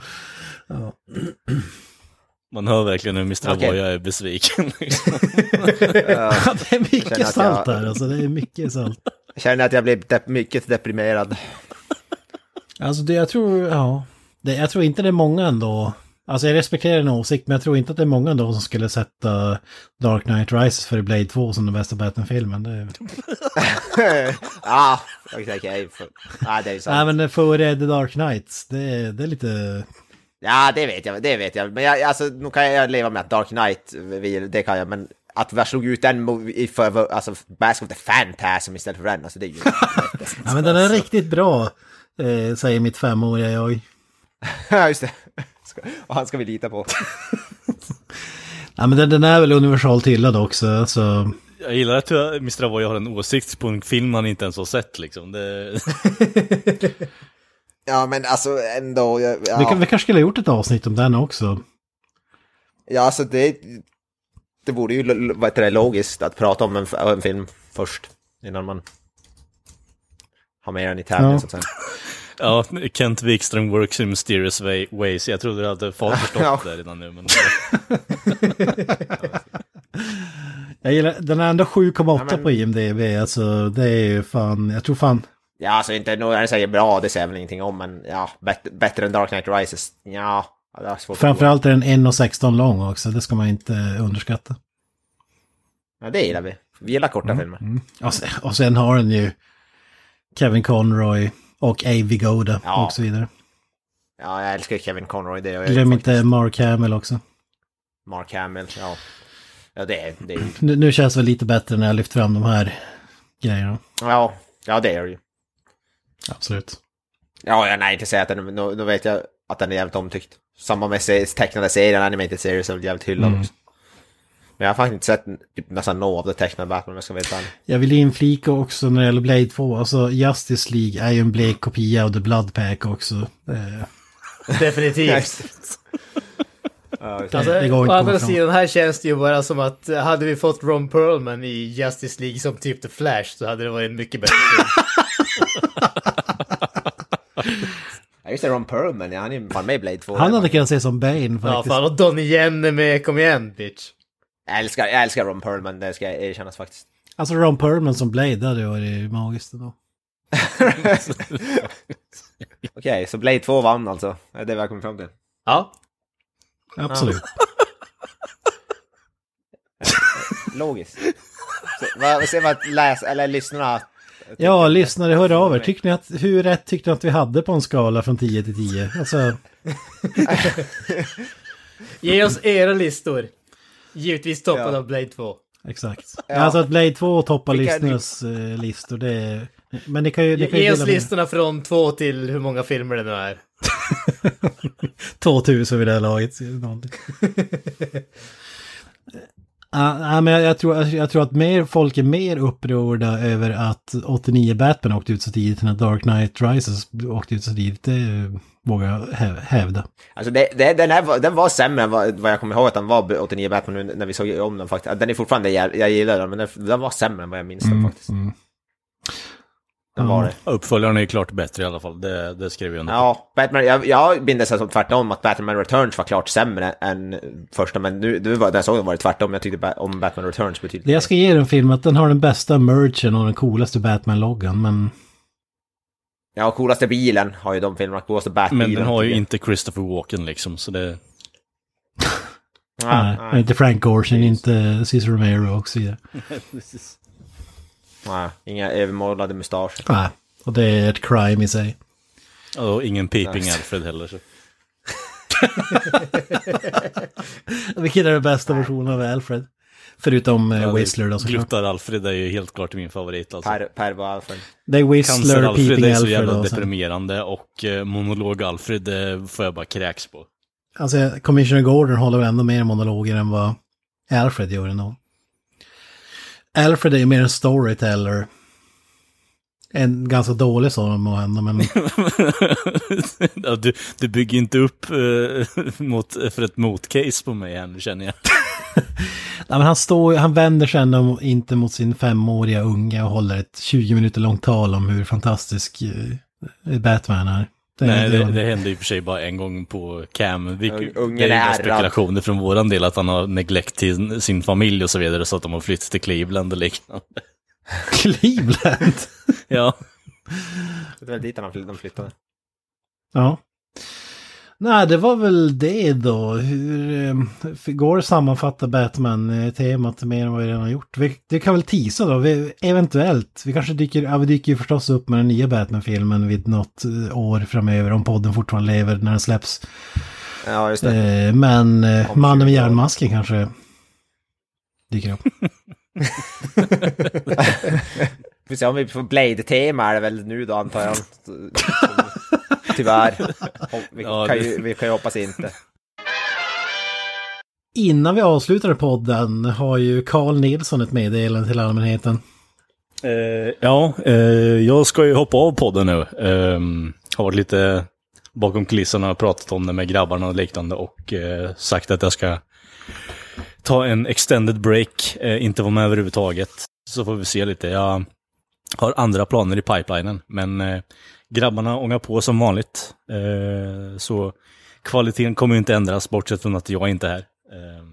Man hör verkligen hur Mr. Okej. Avoya är besviken. liksom. [LAUGHS] Ja, det är mycket salt jag- här alltså, det är mycket salt. Jag känner att jag blir dep- mycket deprimerad. Alltså det, jag tror, ja. Det, jag tror inte det är många ändå. Alltså jag respekterar en åsikt, men jag tror inte att det är många ändå som skulle sätta Dark Knight Rises för Blade 2 som den bästa Batman-filmen. Det, [LAUGHS] ah, okej, okej. Nej, det är sant. nej men före The Dark Knight, det, det är lite... Ja, det vet jag, det vet jag. Men jag, alltså, nu kan jag leva med att Dark Knight, det kan jag, men att vi slog ut den i för, alltså, Mask of the Phantasm istället för den, alltså det är ju... [LAUGHS] Ja men den är riktigt bra, eh, säger mitt femåriga jag. [LAUGHS] Ja, just det. Och han ska vi lita på. [LAUGHS] Ja men den, den är väl universalt hyllad också, alltså. Jag gillar att du- Mr. Avoya har en åsikt på en film man inte ens har sett liksom. Det... Ja, men alltså ändå... Ja, Vi, kan, vi kanske skulle ha gjort ett avsnitt om den också. ja alltså det... Det vore ju vad heter det, logiskt att prata om en, en film först, innan man har med den i tävlingen Ja. så att säga. [LAUGHS] Ja, Kent Wikström works in mysterious way, ways. Jag trodde du hade fått förstått Ja. det redan nu. Men... [LAUGHS] Jag gillar, den är ändå 7,8 Ja, men- på IMDB, alltså det är ju fan, jag tror fan... Ja, alltså inte nog jag säger bra, det säger jag väl ingenting om, men ja, bättre, bättre än Dark Knight Rises. Ja, att Framförallt är den 1,16 lång också, det ska man inte underskatta. Ja, det gillar vi. Vi gillar korta filmer. Och sen, och sen har den ju Kevin Conroy och A.V. Goda Ja. och så vidare. Ja, jag älskar Kevin Conroy, det gör Glöm inte Mark Hamill också. Mark Hamill, ja. Ja, det det. Nu, nu känns det väl lite bättre när jag lyft fram de här grejerna. ja, ja, det är det ju. Absolut. Ja, jag nej, inte säga att den, nu, nu vet jag att den är jävligt omtyckt. Samma med se- tecknade serien, animated series är väl jävligt hyllad Mm. också. Men jag har faktiskt inte sett typ, nästan något av det tecknade Batman om jag ska vara helt. Jag vill inflika också när det gäller Blade 2, alltså Justice League är ju en blek kopia av The Blood Pack också. Eh, [LAUGHS] Definitivt. [LAUGHS] Alltså, Det går inte å andra sidan här känns det ju bara som att eh, hade vi fått Ron Perlman i Justice League som typ The Flash så hade det varit en mycket bättre film. [LAUGHS] Ja, just det, Ron Perlman, ja, han är fan med i Blade 2. han hade kunnat se som Bane ja, faktiskt. fan och Donnie Yen är med, kom igen bitch. jag, älskar, jag älskar Ron Perlman, det ska erkännas faktiskt. Alltså Ron Perlman som Blade, det hade varit magiskt ändå. [LAUGHS] Okej, så Blade 2 vann alltså. Det är det vi har kommit fram till. Ja, Absolut. Logiskt. Så, vad, vad säger man att läs, eller lyssnarna... Ja, lyssnare, hör av er. Tyckte ni att, hur rätt tyckte ni att vi hade på en skala från 10 till 10? Alltså, [LAUGHS] ge oss era listor. Givetvis toppad Ja. av Blade 2. exakt. Ja. Alltså att Blade 2 toppar lyssnarnas eh, listor, det, Men det kan ju... Det kan Ge oss dela med- listorna från två till hur många filmer det nu är. [LAUGHS] 2000 vid det här laget. [LAUGHS] Ja, nej, men jag, jag, tror, jag tror att mer, folk är mer upprörda över att 89 Batman åkte ut så tidigt än att Dark Knight Rises åkte ut så tidigt. Det vågar jag hä- hävda. Alltså det, det, den, här, var- den var sämre än vad, vad jag kommer ihåg att den var 89 Batman nu när vi såg om den faktiskt. Den är fortfarande, jag, jag gillar den, men den, den var sämre än vad jag minns den faktiskt. mm. Den var det. Uppföljaren är ju klart bättre i alla fall, det, det skrev jag under. Ja, Batman, jag, jag binder sig som tvärtom att Batman Returns var klart sämre än första, men nu, nu var, den såg var det tvärtom. Jag tyckte om Batman Returns betydligt Det jag ska ge den filmen att den har den bästa merchen och den coolaste Batman-loggan, men... Ja, coolaste bilen har ju de filmerna, coolaste Batbilen. Men den har ju jag. inte Christopher Walken liksom, så det... Nej, nej, Inte Frank Gorshin, inte Cesar Romero och så vidare. [LAUGHS] nej, inga övermålade mustascher. Nej, och det är ett crime i sig. Och ingen Peeping Nej. Alfred heller. Så. [LAUGHS] Vilken är den bästa versionen av Alfred? Förutom eh, Ja, Whistler då såklart. Alfred är ju helt klart min favorit alltså. Per, per var Alfred. Det är Whistler, Cancer-Alfred Peeping är så Alfred jävla och sen... deprimerande och eh, monolog-Alfred det får jag bara kräks på. Alltså, Commissioner Gordon håller väl ändå mer monologer än vad Alfred gör ändå. Alfred är ju mer en storyteller. En ganska dålig sådan må hända, men [LAUGHS] ja, du, du bygger inte upp eh, mot, för ett motcase på mig än, känner jag. [LAUGHS] Nej, men han, står, han vänder sig ändå inte mot sin femåriga unga och håller ett 20 minuter långt tal om hur fantastisk eh, Batman är. Det, Nej, det, det, hände i och för sig bara en gång på Cam. Vi, det är ärrad. spekulationer från våran del att han har neglect till sin familj och så vidare så att de har flyttat till Cleveland och liknande. [LAUGHS] Cleveland. Ja, Det var dit han fly- de flyttade. ja. Nej, det var väl det då. Hur eh, går det att sammanfatta Batman-temat mer än vad vi redan har gjort? Vi, det kan väl tisa då, vi, eventuellt. Vi kanske dyker, ja vi dyker ju förstås upp med den nya Batman-filmen vid något eh, år framöver om podden fortfarande lever när den släpps. Ja, just det. Eh, men eh, Om mannen med 20 år. järnmasken kanske dyker upp. [LAUGHS] Vi får se om vi får Blade-tema är det väl nu då antar jag. [LAUGHS] Tyvärr. [LAUGHS] Vi kan, ju, vi kan ju hoppas inte. Innan vi avslutar podden har ju Carl Nilsson ett meddelande till allmänheten. Eh, ja, eh, jag ska ju hoppa av podden nu. Eh, har varit lite bakom kulisserna och pratat om det med grabbarna och liknande och eh, sagt att jag ska ta en extended break, eh, inte vara med överhuvudtaget. Så får vi se lite. Jag har andra planer i pipelinen, men eh, grabbarna ångar på som vanligt. Eh, så kvaliteten kommer ju inte ändras, bortsett från att jag inte är här. Eh,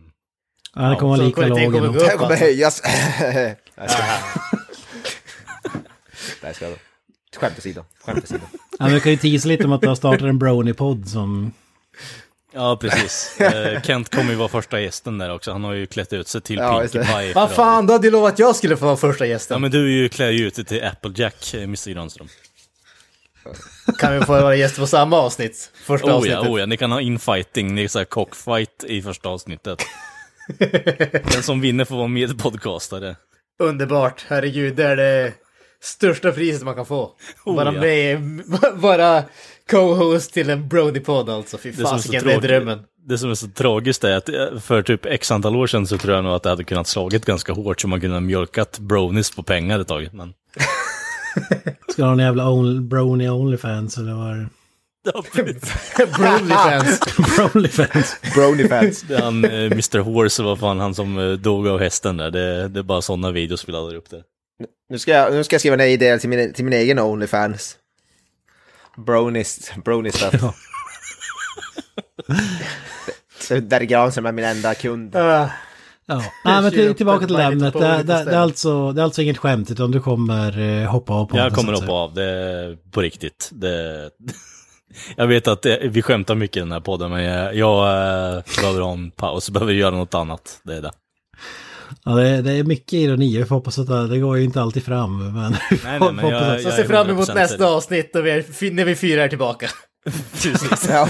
Ja, det kommer så vara lika kvaliteten låg. kommer här kommer höjas. [LAUGHS] Nej, jag ska [LAUGHS] Skämt åsido. Skämt åsido. Ja, vi kan ju tisa lite om att du har startat en Brony-podd som... Ja, precis. Eh, Kent kommer ju vara första gästen där också. Han har ju klätt ut sig till Ja, Pinkie det. Pie. Vad fan, du hade ju lovat att jag skulle få vara första Ja, gästen. men du är ju klär ju ut dig till Applejack, eh, Mr Granström. [LAUGHS] Kan vi få vara gäst på samma avsnitt? Första Oh ja, avsnittet. oh ja, ni kan ha infighting, det är så här cockfight i första avsnittet. [LAUGHS] Den som vinner får vara medpodcastare. Underbart, herregud, det är det största priset man kan få. Oh, vara ja. med, [LAUGHS] vara co-host till en Brody-podd alltså. Fy fasiken, det är drömmen. det som är så tragiskt är att eh, för typ x antal år sedan så tror jag nog att det hade kunnat slagit ganska hårt så man kunde ha mjölkat bronies på pengar ett tag. Men... [LAUGHS] Ska ha en jävla only, Brony Onlyfans eller vad är det? [LAUGHS] [LAUGHS] Bronyfans. Brony-fans. Det är han, eh, Mr Horse, vad fan, han som eh, dog av hästen där. Det, det är bara sådana videos vi laddar upp där. Nu ska, jag, nu ska jag skriva en idé till min, till min egen Onlyfans. Bronis. Bronis stuff. Ja. Så Där är Granström är min enda kund. Ja. Nej, men till, tillbaka till ämnet. Det, det, det, är alltså, det är alltså inget skämt utan du kommer eh, hoppa av på Jag kommer hoppa av, det är på riktigt. Det... [LAUGHS] Jag vet att vi skämtar mycket i den här podden, men jag, jag eh, behöver ha en paus, behöver göra något annat. Det är det. Ja, det, är- det är mycket ironi. Vi får hoppas att det, det går ju inte alltid fram. Men nej, [LAUGHS] får men jag- jag se är fram emot 100% nästa avsnitt och vi är, när vi fyra är tillbaka. [LAUGHS] Precis. Ja.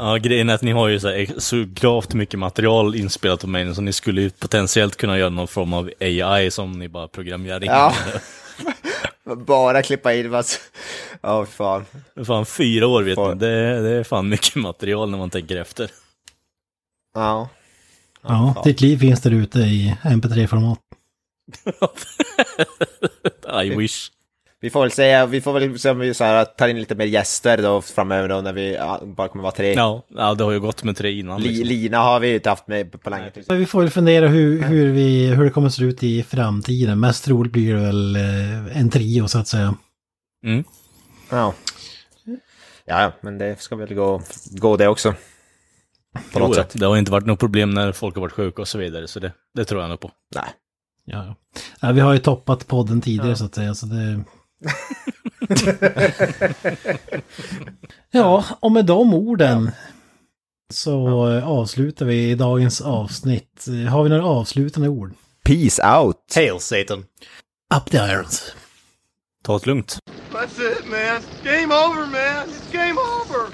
Ja, grejen är att ni har ju så, här, så gravt mycket material inspelat på mig, så ni skulle ju potentiellt kunna göra någon form av AI som ni bara programmerar in. Ja. [LAUGHS] Bara klippa in vad... Ja, fan. Fan, fyra år vet Fan. Det, det är fan mycket material när man tänker efter. Ja. Ja, ditt liv finns där ute i MP3-format. [LAUGHS] I wish. Vi får väl se, vi får väl se om vi så här, tar in lite mer gäster då framöver då när vi ja, bara kommer vara tre. Ja, ja, det har ju gått med tre innan. Li, Liksom. Lina har vi ju inte haft med på, länge. Men Vi får väl fundera hur, hur, vi, hur det kommer att se ut i framtiden. Mest troligt blir det väl eh, en trio så att säga. Mm. Ja. Ja, ja, men det ska väl gå, gå det också. På något Jo, sätt. Det har inte varit något problem när folk har varit sjuka och så vidare, så det, det tror jag nog på. Nej. Ja, ja. Ja, vi har ju toppat podden tidigare så att säga. Så det... [LAUGHS] ja, och med de orden så eh, avslutar vi dagens avsnitt. Har vi några avslutande ord? Peace out! Hail Satan. Up the irons! Ta det lugnt. That's it, man. Game over, man. It's game over.